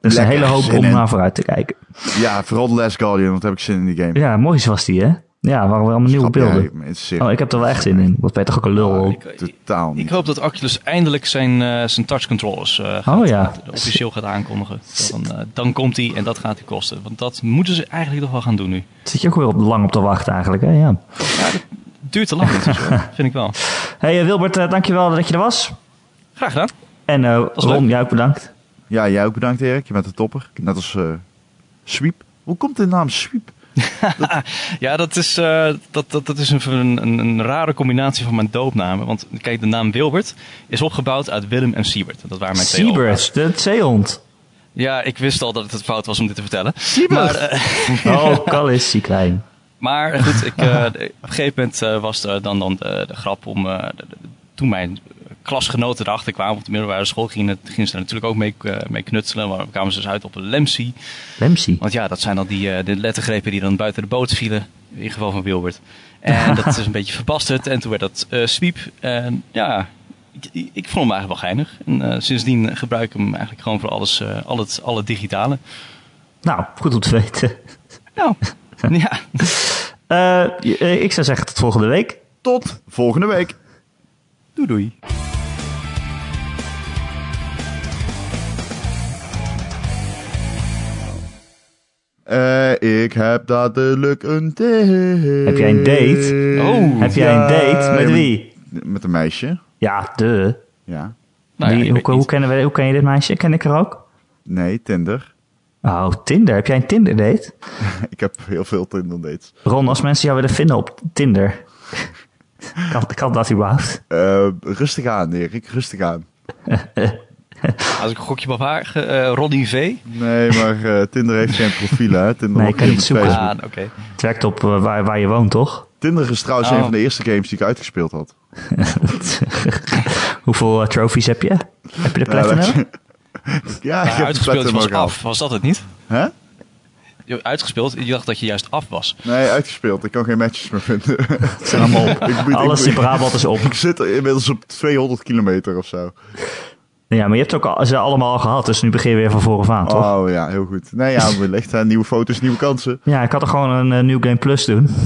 Er is een hele hoop om in. naar vooruit te kijken. Ja, vooral The Last Guardian, want heb ik zin in die game. Ja, mooi was die, hè? Ja, waren we allemaal nieuwe beelden. Oh, ik heb er wel echt zin in. Wat ben je toch ook een lul? Oh, op? ik, totaal niet. ik hoop dat Oculus eindelijk zijn, eh, zijn touch controllers eh, gaat, Oh ja. officieel gaat aankondigen. Dan, eh, dan komt die en dat gaat die kosten. Want dat moeten ze eigenlijk toch wel gaan doen nu. Zit je ook weer op, lang op te wachten eigenlijk, hè? Ja. Het duurt te lang, <laughs> vind ik wel. Hey Wilbert, dankjewel dat je er was. Graag gedaan. En eh, Ron, jij ook bedankt. Ja, jij ook bedankt Erik. Je bent een topper. Net als eh Sweep. Hoe komt de naam Sweep? <laughs> Ja, dat is, eh, dat, dat, dat is een, een, een rare combinatie van mijn doopnamen. Want kijk, de naam Wilbert is opgebouwd uit Willem en Siebert. Dat waren mijn twee. Siebert, de zeehond. Ja, ik wist al dat het fout was om dit te vertellen. Siebert! Maar, eh, <laughs> Oh, Kal is die klein. <laughs> Maar goed, ik, eh, op een gegeven moment was er dan, dan de, de grap om. de- de- toen mijn klasgenoten erachter kwamen op de middelbare school, gingen, gingen ze er natuurlijk ook mee, eh, mee knutselen. Maar kwamen ze dus uit op een Lemsi. Lemsie. Want ja, dat zijn dan die, eh, de lettergrepen die dan buiten de boot vielen. In het geval van Wilbert. En dat is een <laughs> beetje verbasterd. En toen werd dat eh Sweep. En ja, ik, ik vond hem eigenlijk wel geinig. En eh, sindsdien gebruik ik hem eigenlijk gewoon voor alles, eh, al, het, al het digitale. Nou, goed om te weten. Nou, <laughs> ja. Ik zou zeggen tot volgende week. Tot volgende week. Doei doei. Eh, ik heb dadelijk een date. Heb jij een date? Oh. Heb jij een date? Met wie? Met een meisje. Ja, de. Ja. Nou ja, hoe, hoe, kennen we, hoe ken je dit meisje? Ken ik er ook? Nee, Tinder. Oh, Tinder. Heb jij een Tinder date? <laughs> Ik heb heel veel Tinder dates. Ron, als mensen jou willen vinden op Tinder. <laughs> kan, kan dat überhaupt? Eh, rustig aan, Erik. Rustig aan. <laughs> <laughs> Als ik een gokje mag wagen, eh Ronnie V. Nee, maar eh, Tinder heeft geen profiel, hè? Tinder Nee, ik kan niet op zoeken. Ah, oké. Het werkt op eh, waar, waar je woont, toch? Tinder is trouwens Oh. een van de eerste games die ik uitgespeeld had. <laughs> Hoeveel eh, trophies heb je? Heb je de <laughs> Ja, platinum? ja, ik heb uitgespeeld het was af, was dat het niet? Hè? Je hebt Uitgespeeld, je dacht dat je juist af was. Nee, uitgespeeld. Ik kan geen matches meer vinden. Zijn allemaal op. Ik moet- Alles ik in Brabant is op. ik zit inmiddels op 200 kilometer of zo. Ja, maar je hebt ook ze allemaal al gehad, dus nu begin je weer van voren aan, toch? Oh ja, heel goed. Nee, ja, wellicht nieuwe foto's, nieuwe kansen. Ja, ik had er gewoon een uh, New Game Plus doen. <laughs>